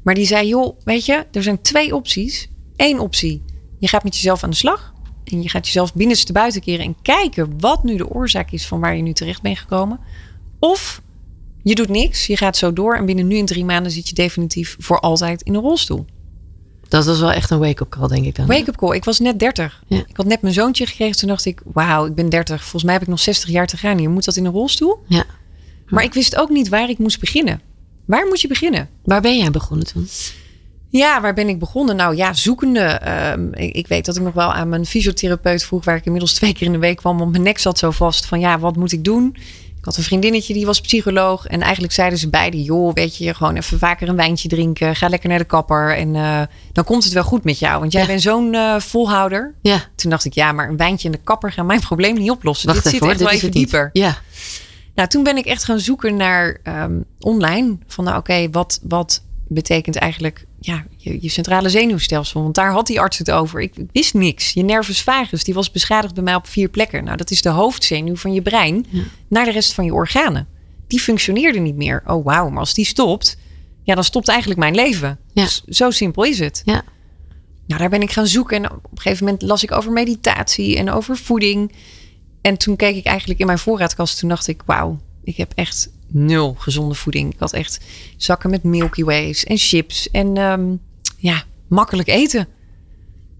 Maar die zei, joh, weet je, er zijn twee opties. Eén optie, je gaat met jezelf aan de slag. En je gaat jezelf binnenste buiten keren en kijken wat nu de oorzaak is van waar je nu terecht bent gekomen. Of je doet niks, je gaat zo door en binnen nu en drie maanden zit je definitief voor altijd in een rolstoel. Dat was wel echt een wake-up call, denk ik dan. Wake-up call. Ik was net 30. Ja. Ik had net mijn zoontje gekregen. Toen dacht ik, wauw, ik ben 30. Volgens mij heb ik nog 60 jaar te gaan hier. Moet dat in een rolstoel? Ja. Maar ik wist ook niet waar ik moest beginnen. Waar moet je beginnen? Waar ben jij begonnen toen? Ja, waar ben ik begonnen? Nou ja, zoekende. Ehm, ik, ik weet dat ik nog wel aan mijn fysiotherapeut vroeg, waar ik inmiddels twee keer in de week kwam, want mijn nek zat zo vast van ja, wat moet ik doen? Ik had een vriendinnetje die was psycholoog en eigenlijk zeiden ze beide, joh, weet je, gewoon even vaker een wijntje drinken, ga lekker naar de kapper en eh, dan komt het wel goed met jou, want jij Ja. bent zo'n eh, volhouder. Ja, Toen dacht ik, ja, maar een wijntje in de kapper gaat mijn probleem niet oplossen. wacht Dit even zit echt wel even niet. dieper. Ja, Nou, toen ben ik echt gaan zoeken naar ehm, online. Van nou, oké, wat, wat betekent eigenlijk ja, je, je centrale zenuwstelsel? Want daar had die arts het over. Ik, ik wist niks. Je nervus vagus, die was beschadigd bij mij op vier plekken. Nou, dat is de hoofdzenuw van je brein Ja. naar de rest van je organen. Die functioneerde niet meer. Oh, wauw, maar als die stopt, ja, dan stopt eigenlijk mijn leven. Ja. Dus zo simpel is het. ja. Nou, daar ben ik gaan zoeken. En op een gegeven moment las ik over meditatie en over voeding. En toen keek ik eigenlijk in mijn voorraadkast. Toen dacht ik, wauw, ik heb echt nul gezonde voeding. Ik had echt zakken met Milky Ways en chips. En ehm, ja, makkelijk eten.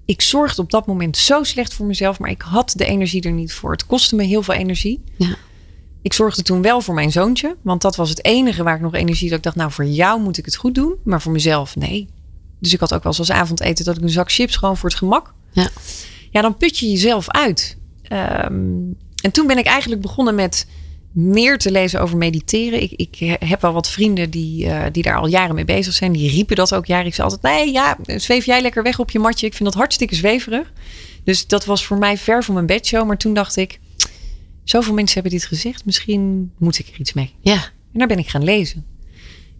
Ik zorgde op dat moment zo slecht voor mezelf. Maar ik had de energie er niet voor. Het kostte me heel veel energie. Ja. Ik zorgde toen wel voor mijn zoontje. Want dat was het enige waar ik nog energie... dat ik dacht, nou, voor jou moet ik het goed doen. Maar voor mezelf, nee. Dus ik had ook wel eens als avondeten... dat ik een zak chips gewoon voor het gemak Ja. ja, dan put je jezelf uit. Ehm, en toen ben ik eigenlijk begonnen met meer te lezen over mediteren. Ik, ik heb wel wat vrienden die, eh, die daar al jaren mee bezig zijn. Die riepen dat ook jaren. Ik zei altijd, nee, ja, zweef jij lekker weg op je matje. Ik vind dat hartstikke zweverig. Dus dat was voor mij ver van mijn bedshow. Maar toen dacht ik, zoveel mensen hebben dit gezegd. Misschien moet ik er iets mee. Ja. En daar ben ik gaan lezen.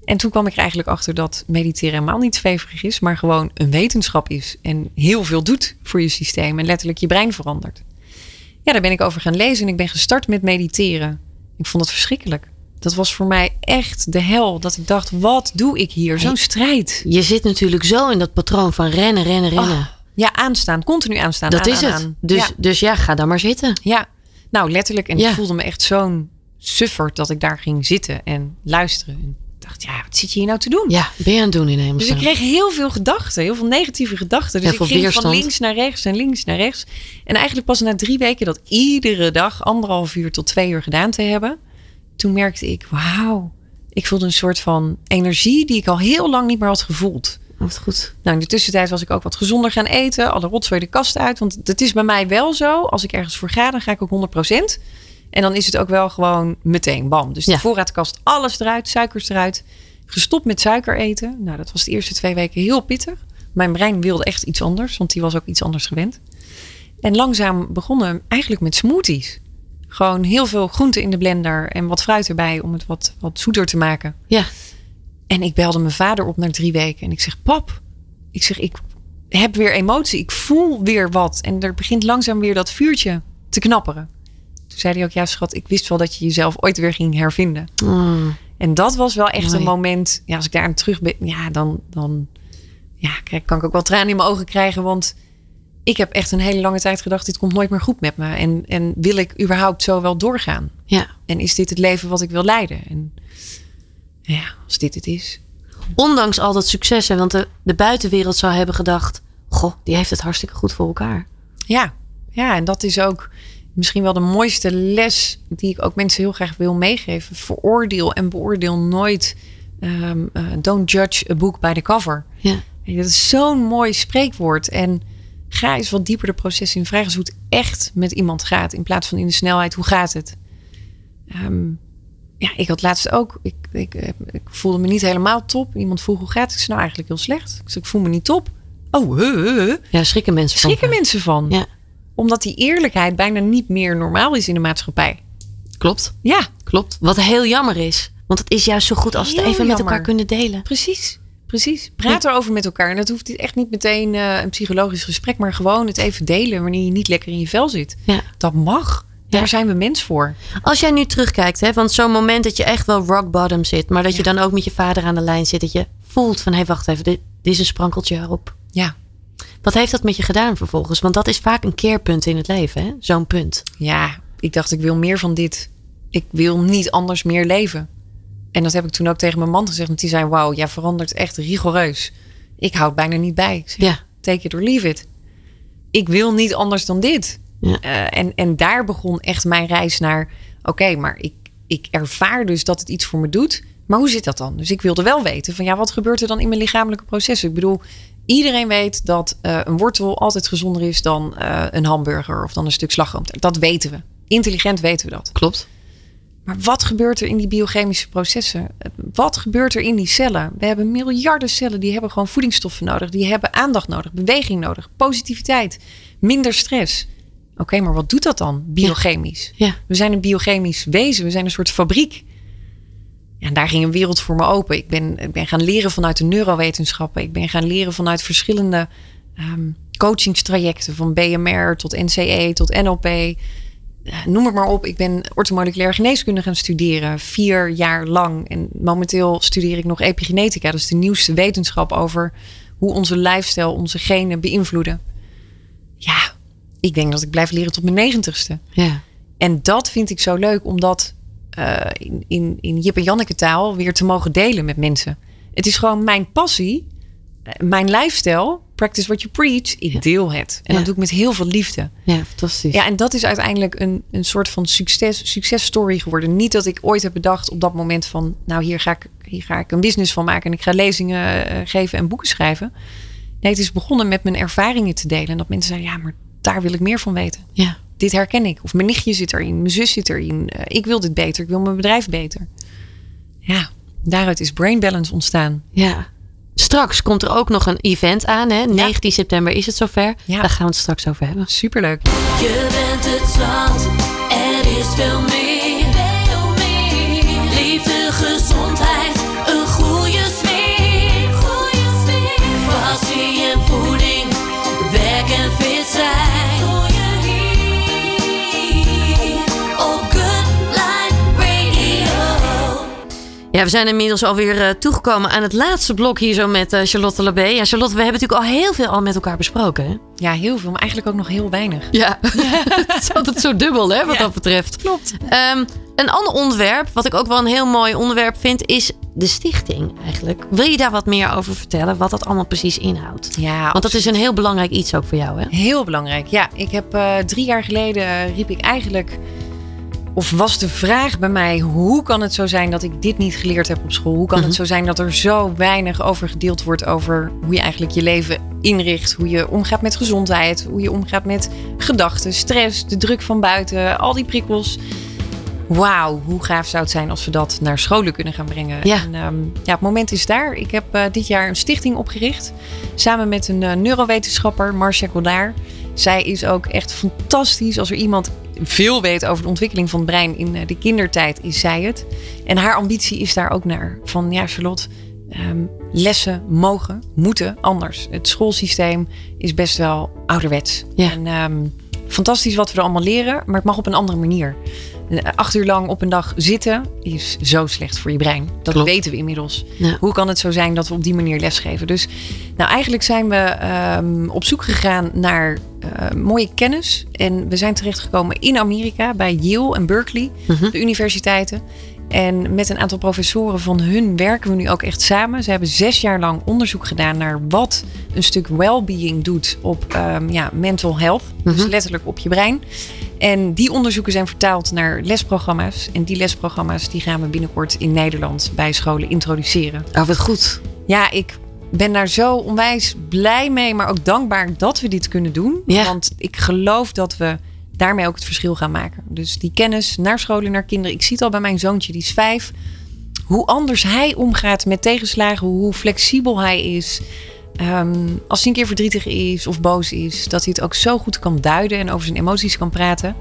En toen kwam ik er eigenlijk achter dat mediteren helemaal niet zweverig is, maar gewoon een wetenschap is. En heel veel doet voor je systeem en letterlijk je brein verandert. Ja, daar ben ik over gaan lezen en ik ben gestart met mediteren. Ik vond het verschrikkelijk. Dat was voor mij echt de hel. Dat ik dacht, wat doe ik hier? Zo'n strijd. Je zit natuurlijk zo in dat patroon van rennen, rennen, rennen. Ah, ja, aanstaan. Continu aanstaan. dat aan, is aan, het. aan. Dus, Ja. dus ja, ga dan maar zitten. Ja, nou letterlijk. En Ja. ik voelde me echt zo'n sufferd dat ik daar ging zitten en luisteren. Dacht, ja, wat zit je hier nou te doen? Ja, ben je aan het doen in Dus hemelsnaam. ik kreeg heel veel gedachten, heel veel negatieve gedachten. Dus ik ging weerstand. van links naar rechts en links naar rechts. En eigenlijk pas na drie weken dat iedere dag anderhalf uur tot twee uur gedaan te hebben. Toen merkte ik, wauw, ik voelde een soort van energie die ik al heel lang niet meer had gevoeld. Wat goed. Nou, in de tussentijd was ik ook wat gezonder gaan eten. Alle rotzooi de kast uit. Want het is bij mij wel zo. Als ik ergens voor ga, dan ga ik ook 100%. En dan is het ook wel gewoon meteen bam. Dus Ja. de voorraadkast, alles eruit, suikers eruit. Gestopt met suiker eten. Nou, dat was de eerste twee weken heel pittig. Mijn brein wilde echt iets anders, want die was ook iets anders gewend. En langzaam begonnen eigenlijk met smoothies. Gewoon heel veel groenten in de blender en wat fruit erbij om het wat, wat zoeter te maken. Ja. En ik belde mijn vader op na drie weken. En ik zeg, pap, ik zeg, ik heb weer emotie. Ik voel weer wat. En er begint langzaam weer dat vuurtje te knapperen. Zei hij ook, ja schat, ik wist wel dat je jezelf ooit weer ging hervinden. Mm. En dat was wel echt Mooi. een moment. Ja, als ik daar aan terug ben, ja, dan, dan ja, kijk, kan ik ook wel tranen in mijn ogen krijgen. Want ik heb echt een hele lange tijd gedacht, dit komt nooit meer goed met me. En, en wil ik überhaupt zo wel doorgaan? Ja. En is dit het leven wat ik wil leiden? En ja, als dit het is. Ondanks al dat succes, hè, want de, de buitenwereld zou hebben gedacht... Goh, die heeft het hartstikke goed voor elkaar. Ja, ja, en dat is ook misschien wel de mooiste les die ik ook mensen heel graag wil meegeven. Veroordeel en beoordeel nooit. ehm, eh, don't judge a book by the cover. Ja. En Dat is zo'n mooi spreekwoord. En ga eens wat dieper de proces in. Vraag eens hoe het echt met iemand gaat. In plaats van in de snelheid, hoe gaat het? Ehm, ja, ik had laatst ook. Ik, ik, eh, ik voelde me niet helemaal top. Iemand vroeg hoe gaat het? Ik zei nou eigenlijk heel slecht. Ik zei ik voel me niet top. Oh, huh. Ja, schrikken mensen van. schrikken mensen van. Ja, Omdat die eerlijkheid bijna niet meer normaal is in de maatschappij. klopt. Ja, Klopt. Wat heel jammer is. Want het is juist zo goed als we het even met elkaar kunnen delen. precies. Precies. Praat erover met elkaar. En dat hoeft echt niet meteen eh, een psychologisch gesprek, maar gewoon het even delen wanneer je niet lekker in je vel zit. Ja. Dat mag. Daar Ja. zijn we mens voor. Als jij nu terugkijkt, hè, want zo'n moment dat je echt wel rock bottom zit, maar dat je dan ook met je vader aan de lijn zit, dat je voelt van hé, wacht even, dit, dit is een sprankeltje erop. Ja. Wat heeft dat met je gedaan vervolgens? Want dat is vaak een keerpunt in het leven, hè? zo'n punt. Ja, ik dacht ik wil meer van dit. Ik wil niet anders meer leven. En dat heb ik toen ook tegen mijn man gezegd. Want die zei, wauw, jij verandert echt rigoureus. Ik houd bijna niet bij. Ik zeg, Ja. take it or leave it. Ik wil niet anders dan dit. Ja. Eh, en, en daar begon echt mijn reis naar... Oké, maar ik, ik ervaar dus dat het iets voor me doet. Maar hoe zit dat dan? Dus ik wilde wel weten van... Ja, wat gebeurt er dan in mijn lichamelijke processen? Ik bedoel, iedereen weet dat eh, een wortel altijd gezonder is... dan eh, een hamburger of dan een stuk slagroom. Dat weten we. Intelligent weten we dat. Klopt. Maar wat gebeurt er in die biochemische processen? Wat gebeurt er in die cellen? We hebben miljarden cellen die hebben gewoon voedingsstoffen nodig. Die hebben aandacht nodig, beweging nodig, positiviteit, minder stress. Oké, maar wat doet dat dan biochemisch? Ja. We zijn een biochemisch wezen, we zijn een soort fabriek. Ja, en daar ging een wereld voor me open. Ik ben, ik ben gaan leren vanuit de neurowetenschappen. Ik ben gaan leren vanuit verschillende ehm, coachingstrajecten. Van BMR tot NCE tot NLP. Eh, noem het maar op. Ik ben orthomoleculaire geneeskunde gaan studeren. Vier jaar lang. En momenteel studeer ik nog epigenetica. Dat is de nieuwste wetenschap over hoe onze lifestyle, onze genen beïnvloeden. Ja, ik denk dat ik blijf leren tot mijn negentigste. Ja. En dat vind ik zo leuk, om eh, in, in, in Jip en Janneke taal weer te mogen delen met mensen. Het is gewoon mijn passie, eh, mijn lifestyle, practice what you preach. Ik Ja. deel het. En Ja. dat doe ik met heel veel liefde. ja, fantastisch. Ja, en dat is uiteindelijk een, een soort van succes, successtory geworden. Niet dat ik ooit heb bedacht op dat moment van, nou hier ga ik, hier ga ik een business van maken en ik ga lezingen eh, geven en boeken schrijven. Nee, het is begonnen met mijn ervaringen te delen. En dat mensen zeiden, ja, maar daar wil ik meer van weten ja. Dit herken ik. Of mijn nichtje zit erin, mijn zus zit erin. Eh, ik wil dit beter, ik wil mijn bedrijf beter. Ja, daaruit is Brain Balance ontstaan. ja. Straks komt er ook nog een event aan. Hè? 19 september is het zover. Ja. Daar gaan we het straks over hebben. Superleuk. Je bent het zat, er is veel meer. Ja, we zijn inmiddels alweer eh, toegekomen aan het laatste blok hier zo met eh, Charlotte Labé. Ja, Charlotte, we hebben natuurlijk al heel veel al met elkaar besproken. Hè? Ja, heel veel, maar eigenlijk ook nog heel weinig. Ja, het is altijd zo dubbel hè, wat Ja. dat betreft. Klopt. Ehm, een ander onderwerp, wat ik ook wel een heel mooi onderwerp vind, is de stichting eigenlijk. Wil je daar wat meer over vertellen, wat dat allemaal precies inhoudt? Ja, Want dat is een heel belangrijk iets ook voor jou, hè? Heel belangrijk. Ja, ik heb eh, drie jaar geleden riep ik eigenlijk. Of was de vraag bij mij: hoe kan het zo zijn dat ik dit niet geleerd heb op school? Hoe kan Mhm. het zo zijn dat er zo weinig over gedeeld wordt over hoe je eigenlijk je leven inricht? Hoe je omgaat met gezondheid, hoe je omgaat met gedachten, stress, de druk van buiten, al die prikkels. wauw, hoe gaaf zou het zijn als we dat naar scholen kunnen gaan brengen. Ja. En, ehm, ja, het moment is daar. Ik heb eh, dit jaar een stichting opgericht. Samen met een eh, neurowetenschapper, Marcia Goddard. Zij is ook echt fantastisch. Als er iemand veel weet over de ontwikkeling van het brein in eh, de kindertijd, is zij het. En haar ambitie is daar ook naar. Van ja, Charlotte, ehm, lessen mogen, moeten anders. Het schoolsysteem is best wel ouderwets. Ja. En ehm, fantastisch wat we er allemaal leren, maar het mag op een andere manier. Eh, Acht uur lang op een dag zitten is zo slecht voor je brein. Dat Klopt. weten we inmiddels. Ja. Hoe kan het zo zijn dat we op die manier lesgeven? Dus nou, eigenlijk zijn we ehm, op zoek gegaan naar eh, mooie kennis. En we zijn terechtgekomen in Amerika bij Yale en Berkeley, Mhm. de universiteiten. En met een aantal professoren van hun werken we nu ook echt samen. Ze hebben zes jaar lang onderzoek gedaan naar wat een stuk well-being doet op ehm, ja, mental health. Dus Mhm. letterlijk op je brein. En die onderzoeken zijn vertaald naar lesprogramma's. En die lesprogramma's die gaan we binnenkort in Nederland bij scholen introduceren. Oh, wat goed. Ja, ik ben daar zo onwijs blij mee, maar ook dankbaar dat we dit kunnen doen. Ja. Want ik geloof dat we daarmee ook het verschil gaan maken. Dus die kennis naar scholen, naar kinderen. Ik zie het al bij mijn zoontje, die is vijf. Hoe anders hij omgaat met tegenslagen, hoe flexibel hij is. Ehm, als hij een keer verdrietig is of boos is, dat hij het ook zo goed kan duiden en over zijn emoties kan praten.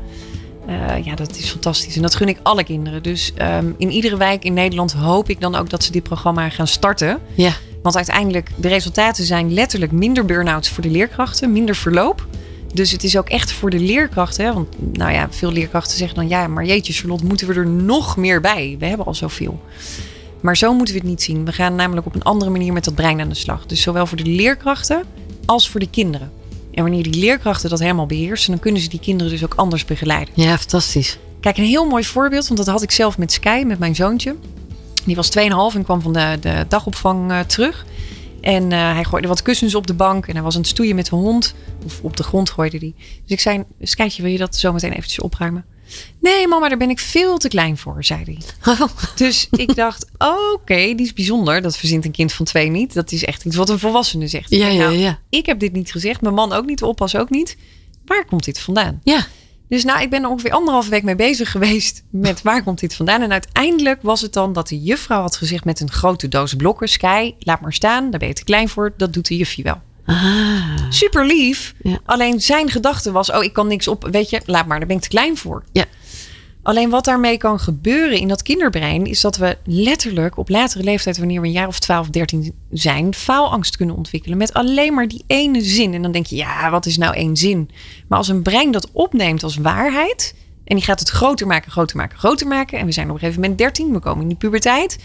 Eh, ja, dat is fantastisch. En dat gun ik alle kinderen. Dus ehm, in iedere wijk in Nederland hoop ik dan ook dat ze dit programma gaan starten. Ja. Want uiteindelijk, de resultaten zijn letterlijk minder burn-outs voor de leerkrachten, minder verloop. Dus het is ook echt voor de leerkrachten. Hè? Want nou ja, veel leerkrachten zeggen dan ja, maar jeetje, Charlotte, moeten we er nog meer bij? We hebben al zoveel. Maar zo moeten we het niet zien. We gaan namelijk op een andere manier met dat brein aan de slag. Dus zowel voor de leerkrachten als voor de kinderen. En wanneer die leerkrachten dat helemaal beheersen, dan kunnen ze die kinderen dus ook anders begeleiden. Ja, fantastisch. Kijk, een heel mooi voorbeeld, want dat had ik zelf met Sky, met mijn zoontje. Die was 2,5 en kwam van de, de dagopvang eh, terug. En eh, hij gooide wat kussens op de bank en hij was aan het stoeien met de hond. Of op de grond gooide hij. Dus ik zei, Skytje, wil je dat zo meteen eventjes opruimen? Nee, mama, daar ben ik veel te klein voor, zei hij. Dus ik dacht, oké, die is bijzonder. Dat verzint een kind van twee niet. Dat is echt iets wat een volwassene zegt. Ja, ja, Nou, ja. Ik heb dit niet gezegd, mijn man ook niet, de oppas ook niet. Waar komt dit vandaan? Ja. Dus nou, ik ben er ongeveer anderhalve week mee bezig geweest met waar komt dit vandaan. En uiteindelijk was het dan dat de juffrouw had gezegd met een grote doos blokken. Sky, laat maar staan, daar ben je te klein voor. Dat doet de juffie wel. Ah. Super lief. Ja. Alleen zijn gedachte was, oh ik kan niks op. Weet je, laat maar, daar ben ik te klein voor. Ja. Alleen wat daarmee kan gebeuren in dat kinderbrein... is dat we letterlijk op latere leeftijd... wanneer we een jaar of 12, 13 zijn... faalangst kunnen ontwikkelen met alleen maar die ene zin. En dan denk je, ja, wat is nou één zin? Maar als een brein dat opneemt als waarheid... en die gaat het groter maken, groter maken, groter maken... en we zijn op een gegeven moment 13, we komen in die puberteit...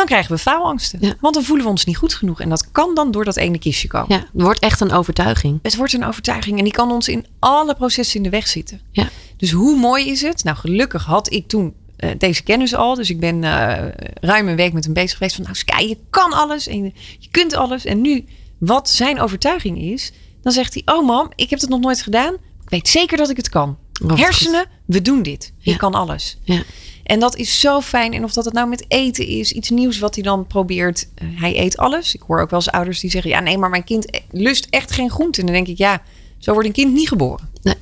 dan krijgen we faalangsten. Ja. Want dan voelen we ons niet goed genoeg. En dat kan dan door dat ene kistje komen. Ja, het wordt echt een overtuiging. Het wordt een overtuiging en die kan ons in alle processen in de weg zitten. Ja. Dus hoe mooi is het? Nou, gelukkig had ik toen eh, deze kennis al. Dus ik ben eh, ruim een week met hem bezig geweest. Van nou, Sky, je kan alles en je, je kunt alles. En nu, wat zijn overtuiging is, dan zegt hij: Oh, mam, ik heb het nog nooit gedaan. Ik weet zeker dat ik het kan. Hersenen, we doen dit. Ja. Ik kan alles. Ja. En dat is zo fijn. En of dat het nou met eten is, iets nieuws wat hij dan probeert. Eh, hij eet alles. Ik hoor ook wel eens ouders die zeggen: Ja, nee, maar mijn kind lust echt geen groente. En dan denk ik: Ja, zo wordt een kind niet geboren. Nee.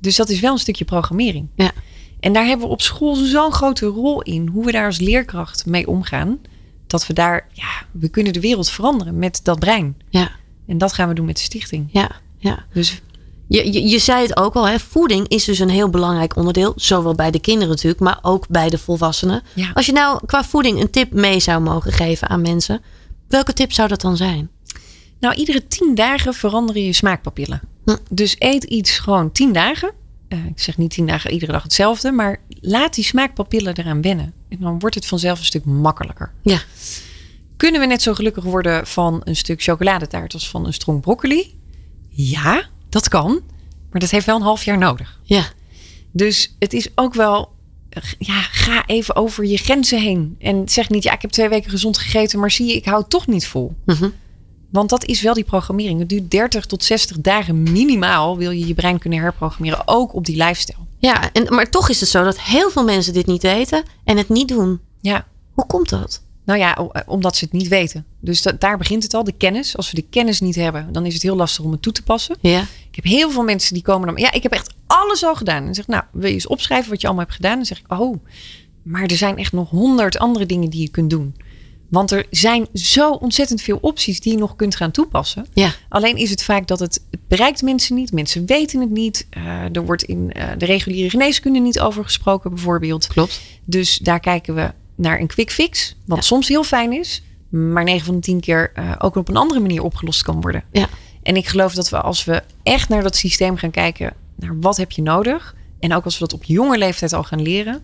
Dus dat is wel een stukje programmering. Ja. En daar hebben we op school zo'n grote rol in. Hoe we daar als leerkracht mee omgaan. Dat we daar, ja, we kunnen de wereld veranderen met dat brein. Ja. En dat gaan we doen met de stichting. Ja. Ja. Dus Je, je, je zei het ook al, hè? voeding is dus een heel belangrijk onderdeel. Zowel bij de kinderen natuurlijk, maar ook bij de volwassenen. Ja. Als je nou qua voeding een tip mee zou mogen geven aan mensen, welke tip zou dat dan zijn? Nou, iedere tien dagen veranderen je smaakpapillen. Hm. Dus eet iets gewoon tien dagen. Eh, ik zeg niet tien dagen iedere dag hetzelfde, maar laat die smaakpapillen eraan wennen. En dan wordt het vanzelf een stuk makkelijker. Ja. Kunnen we net zo gelukkig worden van een stuk chocoladetaart als van een strong broccoli? Ja, dat kan. Maar dat heeft wel een half jaar nodig. Ja. Dus het is ook wel, ja, ga even over je grenzen heen. En zeg niet, ja, ik heb twee weken gezond gegeten, maar zie je, ik hou het toch niet vol. Mhm. Want dat is wel die programmering. Het duurt 30 tot 60 dagen minimaal wil je je brein kunnen herprogrammeren. Ook op die lifestyle. Ja, en, maar toch is het zo dat heel veel mensen dit niet weten en het niet doen. Ja, Hoe komt dat? Nou ja, omdat ze het niet weten. Dus da- daar begint het al, de kennis. Als we de kennis niet hebben, dan is het heel lastig om het toe te passen. Ja. Ik heb heel veel mensen die komen dan... Ja, ik heb echt alles al gedaan. En zeg, nou, wil je eens opschrijven wat je allemaal hebt gedaan? Dan zeg ik, oh, maar er zijn echt nog honderd andere dingen die je kunt doen. Want er zijn zo ontzettend veel opties die je nog kunt gaan toepassen. Ja. Alleen is het vaak dat het, het bereikt mensen niet. Mensen weten het niet. Eh, er wordt in eh, de reguliere geneeskunde niet over gesproken bijvoorbeeld. Klopt. Dus daar kijken we naar een quick fix. Wat soms heel fijn is. Maar 9 van de 10 keer eh, ook op een andere manier opgelost kan worden. Ja. En ik geloof dat we als we echt naar dat systeem gaan kijken. Naar wat heb je nodig. En ook als we dat op jonge leeftijd al gaan leren.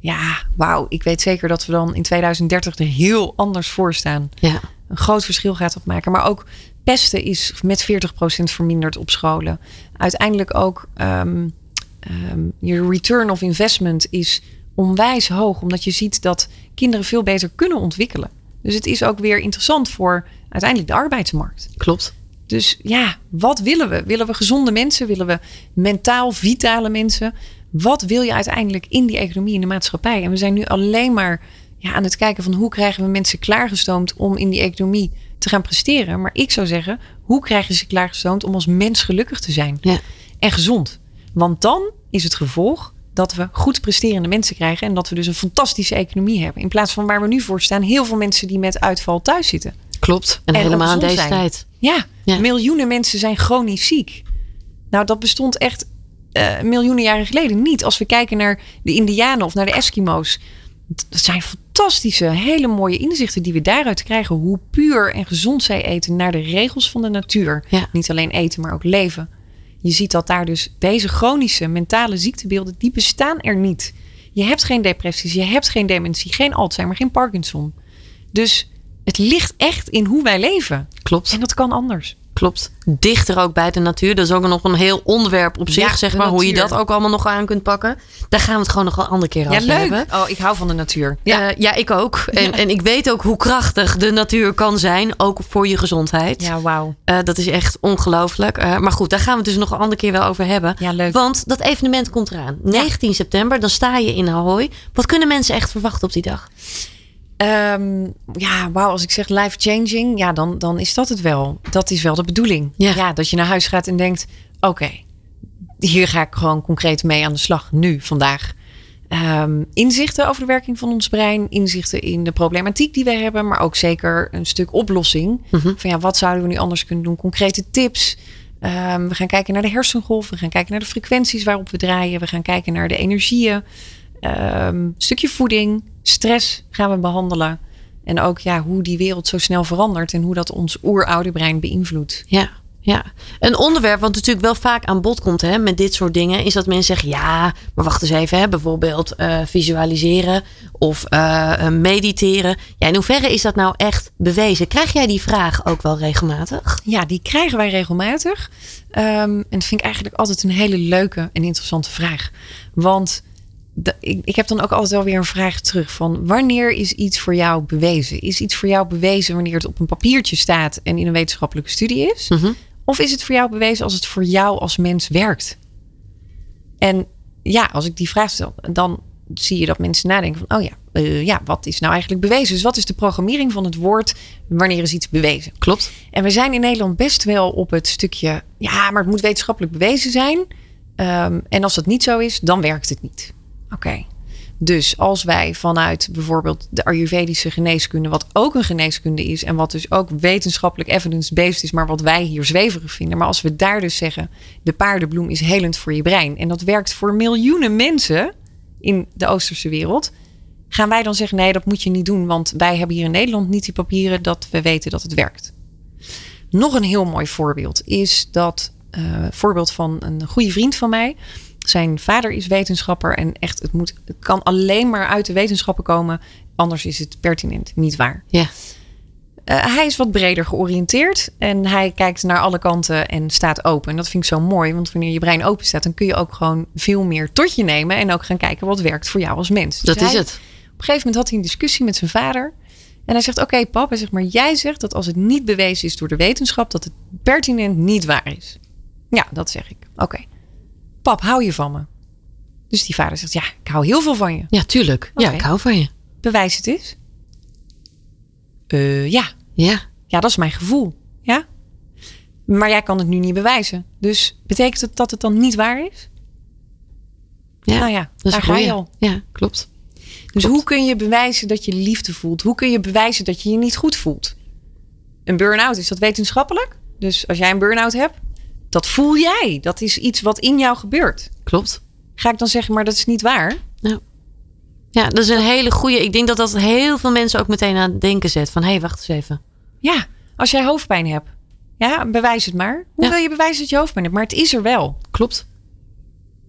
Ja, wauw. Ik weet zeker dat we dan in 2030 er heel anders voor staan Ja. een groot verschil gaat dat maken. Maar ook pesten is met 40% verminderd op scholen. Uiteindelijk ook ehm, ehm, je return of investment is onwijs hoog. Omdat je ziet dat kinderen veel beter kunnen ontwikkelen. Dus het is ook weer interessant voor uiteindelijk de arbeidsmarkt. Klopt. Dus ja, wat willen we? Willen we gezonde mensen? Willen we mentaal vitale mensen? Wat wil je uiteindelijk in die economie, in de maatschappij? En we zijn nu alleen maar ja, aan het kijken van hoe krijgen we mensen klaargestoomd om in die economie te gaan presteren. Maar ik zou zeggen, hoe krijg je ze klaargestoomd om als mens gelukkig te zijn Ja. en gezond? Want dan is het gevolg dat we goed presterende mensen krijgen en dat we dus een fantastische economie hebben. In plaats van waar we nu voor staan, heel veel mensen die met uitval thuis zitten. Klopt. En, En helemaal in deze zijn. tijd. Ja, Ja. miljoenen mensen zijn chronisch ziek. Nou, dat bestond echt eh, miljoenen jaren geleden niet. Als we kijken naar de Indianen of naar de Eskimo's. Dat zijn fantastische, hele mooie inzichten die we daaruit krijgen. Hoe puur en gezond zij eten naar de regels van de natuur. Ja. Niet alleen eten, maar ook leven. Je ziet dat daar dus deze chronische mentale ziektebeelden, die bestaan er niet. Je hebt geen depressies, je hebt geen dementie, geen Alzheimer, geen Parkinson. Dus het ligt echt in hoe wij leven. Klopt. En dat kan anders. Klopt. Dichter ook bij de natuur. Dat is ook nog een heel onderwerp op zich, Ja, zeg maar. Hoe je dat ook allemaal nog aan kunt pakken. Daar gaan we het gewoon nog een andere keer Ja, over leuk. hebben. Oh, ik hou van de natuur. Ja. ja, ik ook. En, en ik weet ook hoe krachtig de natuur kan zijn. Ook voor je gezondheid. Ja, wauw. Eh, dat is echt ongelooflijk. Eh, maar goed, daar gaan we het dus nog een andere keer wel over hebben. Ja, leuk. Want dat evenement komt eraan. 19 september, dan sta je in Ahoy. Wat kunnen mensen echt verwachten op die dag? Ehm, ja, wauw. Als ik zeg life-changing, ja, dan, dan is dat het wel. Dat is wel de bedoeling. Ja. dat je naar huis gaat en denkt, oké, hier ga ik gewoon concreet mee aan de slag. Nu, vandaag. Ehm, inzichten over de werking van ons brein. Inzichten in de problematiek die we hebben. Maar ook zeker een stuk oplossing. Mhm. Van ja, wat zouden we nu anders kunnen doen? Concrete tips. Ehm, we gaan kijken naar de hersengolf. We gaan kijken naar de frequenties waarop we draaien. We gaan kijken naar de energieën. Ehm, stukje voeding, stress gaan we behandelen. En ook ja, hoe die wereld zo snel verandert en hoe dat ons oeroude brein beïnvloedt. Ja, ja. Een onderwerp wat natuurlijk wel vaak aan bod komt hè, met dit soort dingen, is dat mensen zeggen: ja, maar wacht eens even, hè, bijvoorbeeld eh, visualiseren of eh, eh, mediteren. Ja, in hoeverre is dat nou echt bewezen? Krijg jij die vraag ook wel regelmatig? Ja, die krijgen wij regelmatig. Ehm, en dat vind ik eigenlijk altijd een hele leuke en interessante vraag. Want ik, ik heb dan ook altijd wel weer een vraag terug van wanneer is iets voor jou bewezen? Is iets voor jou bewezen wanneer het op een papiertje staat en in een wetenschappelijke studie is? Mhm. Of is het voor jou bewezen als het voor jou als mens werkt? En ja, als ik die vraag stel, dan zie je dat mensen nadenken van, oh ja, eh, ja, wat is nou eigenlijk bewezen? Dus wat is de programmering van het woord wanneer is iets bewezen? Klopt. En we zijn in Nederland best wel op het stukje, ja, maar het moet wetenschappelijk bewezen zijn. Ehm, en als dat niet zo is, dan werkt het niet. Oké. Dus als wij vanuit bijvoorbeeld de Ayurvedische geneeskunde, wat ook een geneeskunde is en wat dus ook wetenschappelijk evidence-based is, maar wat wij hier zweverig vinden. Maar als we daar dus zeggen, de paardenbloem is helend voor je brein en dat werkt voor miljoenen mensen in de Oosterse wereld, gaan wij dan zeggen, nee, dat moet je niet doen, want wij hebben hier in Nederland niet die papieren dat we weten dat het werkt. Nog een heel mooi voorbeeld is dat eh, voorbeeld van een goede vriend van mij. Zijn vader is wetenschapper en echt, het, moet, het kan alleen maar uit de wetenschappen komen. Anders is het pertinent, niet waar. Ja. Eh, hij is wat breder georiënteerd en hij kijkt naar alle kanten en staat open. En dat vind ik zo mooi, want wanneer je brein open staat, dan kun je ook gewoon veel meer tot je nemen en ook gaan kijken wat werkt voor jou als mens. Dus Dat is hij- het. op een gegeven moment had hij een discussie met zijn vader. En hij zegt: Oké, pap, hij zegt, maar jij zegt dat als het niet bewezen is door de wetenschap, dat het pertinent niet waar is. Ja, dat zeg ik. Oké. Pap, hou je van me? Dus die vader zegt: Ja, ik hou heel veel van je. Ja, tuurlijk. Ja, ik hou van je. Bewijs het eens. Eh, ja. Ja. ja, dat is mijn gevoel. Ja. Maar jij kan het nu niet bewijzen. Dus betekent het dat het dan niet waar is? Ja, nou ja, dat is daar ga je al. Ja, klopt. Dus hoe kun je bewijzen dat je liefde voelt? Hoe kun je bewijzen dat je je niet goed voelt? Een burn-out, is dat wetenschappelijk? Dus als jij een burn-out hebt, dat voel jij. Dat is iets wat in jou gebeurt. Klopt. Ga ik dan zeggen, maar dat is niet waar? Ja, dat is een hele goede. Ik denk dat dat heel veel mensen ook meteen aan het denken zet. Van hé, hey, wacht eens even. Ja, als jij hoofdpijn hebt. Ja, bewijs het maar. Hoe Ja. wil je bewijzen dat je hoofdpijn hebt? Maar het is er wel. Klopt.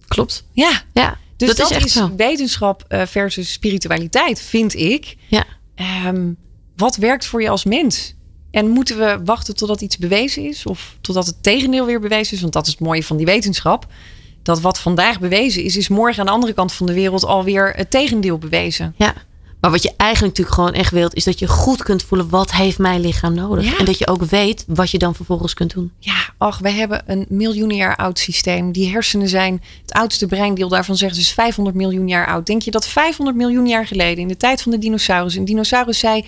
Klopt. Ja, Ja, dus dat, dat, is echt is, zo. wetenschap eh, versus spiritualiteit, vind ik. Ja. Ehm, wat werkt voor je als mens? En moeten we wachten totdat iets bewezen is? Of totdat het tegendeel weer bewezen is? Want dat is het mooie van die wetenschap. Dat wat vandaag bewezen is, is morgen aan de andere kant van de wereld alweer het tegendeel bewezen. Ja. Maar wat je eigenlijk natuurlijk gewoon echt wilt, is dat je goed kunt voelen wat heeft mijn lichaam nodig. Ja. En dat je ook weet wat je dan vervolgens kunt doen. Ja, ach, we hebben een miljoen jaar oud systeem. Die hersenen zijn het oudste breindeel daarvan zeggen ze is 500 miljoen jaar oud. Denk je dat 500 miljoen jaar geleden, in de tijd van de dinosaurus, een dinosaurus zei: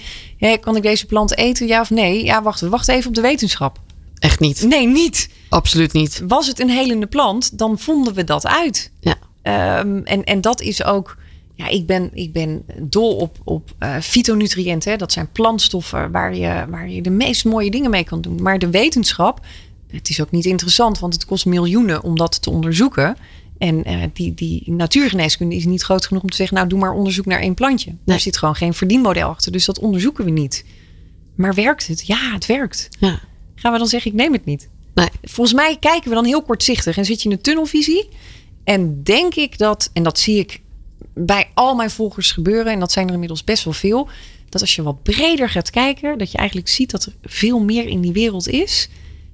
kan ik deze plant eten? Ja of nee? Ja, wacht, we wachten even op de wetenschap. Echt niet. Nee, niet. Absoluut niet. Was het een helende plant, dan vonden we dat uit. Ja. Ehm, en, en dat is ook. Ja, ik ben, ik ben dol op, op eh, fytonutriënten. Dat zijn plantstoffen waar je, waar je de meest mooie dingen mee kan doen. Maar de wetenschap, het is ook niet interessant, want het kost miljoenen om dat te onderzoeken. En eh, die, die natuurgeneeskunde is niet groot genoeg om te zeggen: Nou, doe maar onderzoek naar één plantje. Nee. Daar zit gewoon geen verdienmodel achter. Dus dat onderzoeken we niet. Maar werkt het? Ja, het werkt. Ja. Gaan we dan zeggen: Ik neem het niet? Nee. Volgens mij kijken we dan heel kortzichtig en zit je in een tunnelvisie. En denk ik dat, en dat zie ik bij al mijn volgers gebeuren, en dat zijn er inmiddels best wel veel, dat als je wat breder gaat kijken, dat je eigenlijk ziet dat er veel meer in die wereld is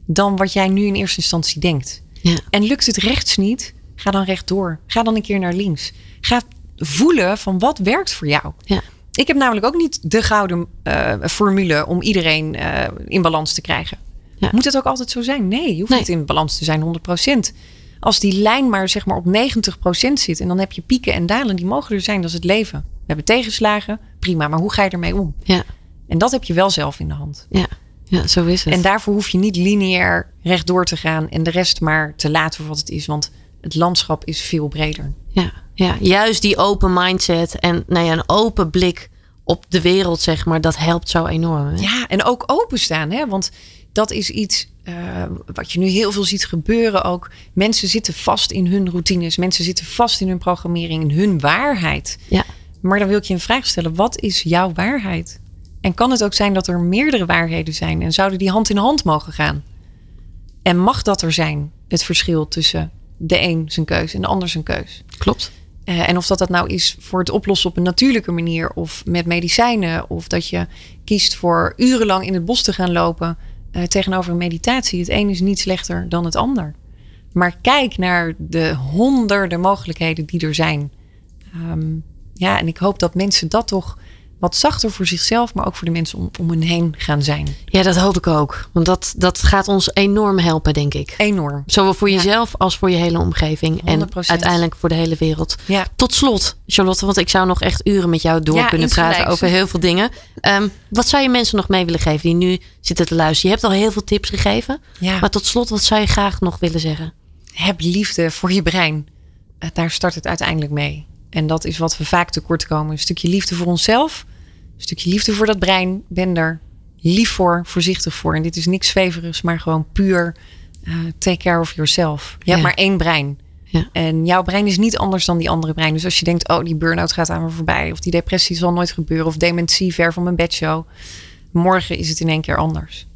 dan wat jij nu in eerste instantie denkt. Ja. En lukt het rechts niet, ga dan rechtdoor. Ga dan een keer naar links. Ga voelen van wat werkt voor jou. Ja. Ik heb namelijk ook niet de gouden eh, formule om iedereen eh, in balans te krijgen. Ja. Moet het ook altijd zo zijn? Nee, je hoeft Nee. niet in balans te zijn 100%. Als die lijn maar zeg maar op 90% zit en dan heb je pieken en dalen, die mogen er zijn, dat is het leven. We hebben tegenslagen, prima, maar hoe ga je ermee om? Ja. En dat heb je wel zelf in de hand. Ja. Ja, zo is het. En daarvoor hoef je niet lineair rechtdoor te gaan en de rest maar te laten voor wat het is, want het landschap is veel breder. Ja, ja, juist die open mindset en nou ja, een open blik op de wereld, zeg maar, dat helpt zo enorm. Hè? Ja, en ook openstaan, hè? want dat is iets eh, wat je nu heel veel ziet gebeuren ook. Mensen zitten vast in hun routines, mensen zitten vast in hun programmering, in hun waarheid. Ja. Maar dan wil ik je een vraag stellen: wat is jouw waarheid? En kan het ook zijn dat er meerdere waarheden zijn en zouden die hand in hand mogen gaan? En mag dat er zijn, het verschil tussen de een zijn keus en de ander zijn keus? Klopt. Eh, en of dat dat nou is voor het oplossen op een natuurlijke manier of met medicijnen. Of dat je kiest voor urenlang in het bos te gaan lopen eh, tegenover meditatie. Het een is niet slechter dan het ander. Maar kijk naar de honderden mogelijkheden die er zijn. Ehm, ja, en ik hoop dat mensen dat toch wat zachter voor zichzelf, maar ook voor de mensen om, om hen heen gaan zijn. Ja, dat hoop ik ook. Want dat, dat gaat ons enorm helpen, denk ik. Enorm. Zowel voor jezelf als voor je hele omgeving. En 100%. uiteindelijk voor de hele wereld. Ja. Tot slot, Charlotte, want ik zou nog echt uren met jou door Ja, kunnen praten over heel veel dingen. Ehm, wat zou je mensen nog mee willen geven die nu zitten te luisteren? Je hebt al heel veel tips gegeven. Ja. Maar tot slot, wat zou je graag nog willen zeggen? heb liefde voor je brein. Eh, Daar start het uiteindelijk mee. En dat is wat we vaak tekort komen. Een stukje liefde voor onszelf. Een stukje liefde voor dat brein. Ben er lief voor, voorzichtig voor. En dit is niks zweverigs, maar gewoon puur eh, take care of yourself. Je Ja. hebt maar één brein. Ja. En jouw brein is niet anders dan die andere brein. Dus als je denkt, oh, die burn-out gaat aan me voorbij. Of die depressie zal nooit gebeuren. Of dementie ver van mijn bedshow. Morgen is het in één keer anders.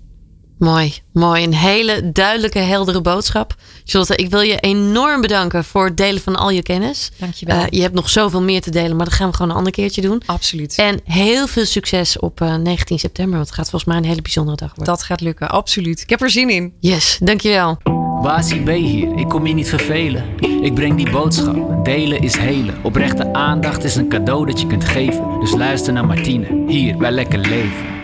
Mooi, mooi. Een hele duidelijke, heldere boodschap. Charlotte, ik wil je enorm bedanken voor het delen van al je kennis. Dankjewel. Eh, je hebt nog zoveel meer te delen, maar dat gaan we gewoon een ander keertje doen. Absoluut. En heel veel succes op eh, 19 september, want het gaat volgens mij een hele bijzondere dag worden. dat gaat lukken, absoluut. Ik heb er zin in. Yes, dankjewel. Basie B hier, ik kom je niet vervelen. Ik breng die boodschap, delen is helen. Oprechte aandacht is een cadeau dat je kunt geven. Dus luister naar Martine, hier bij Lekker Leven.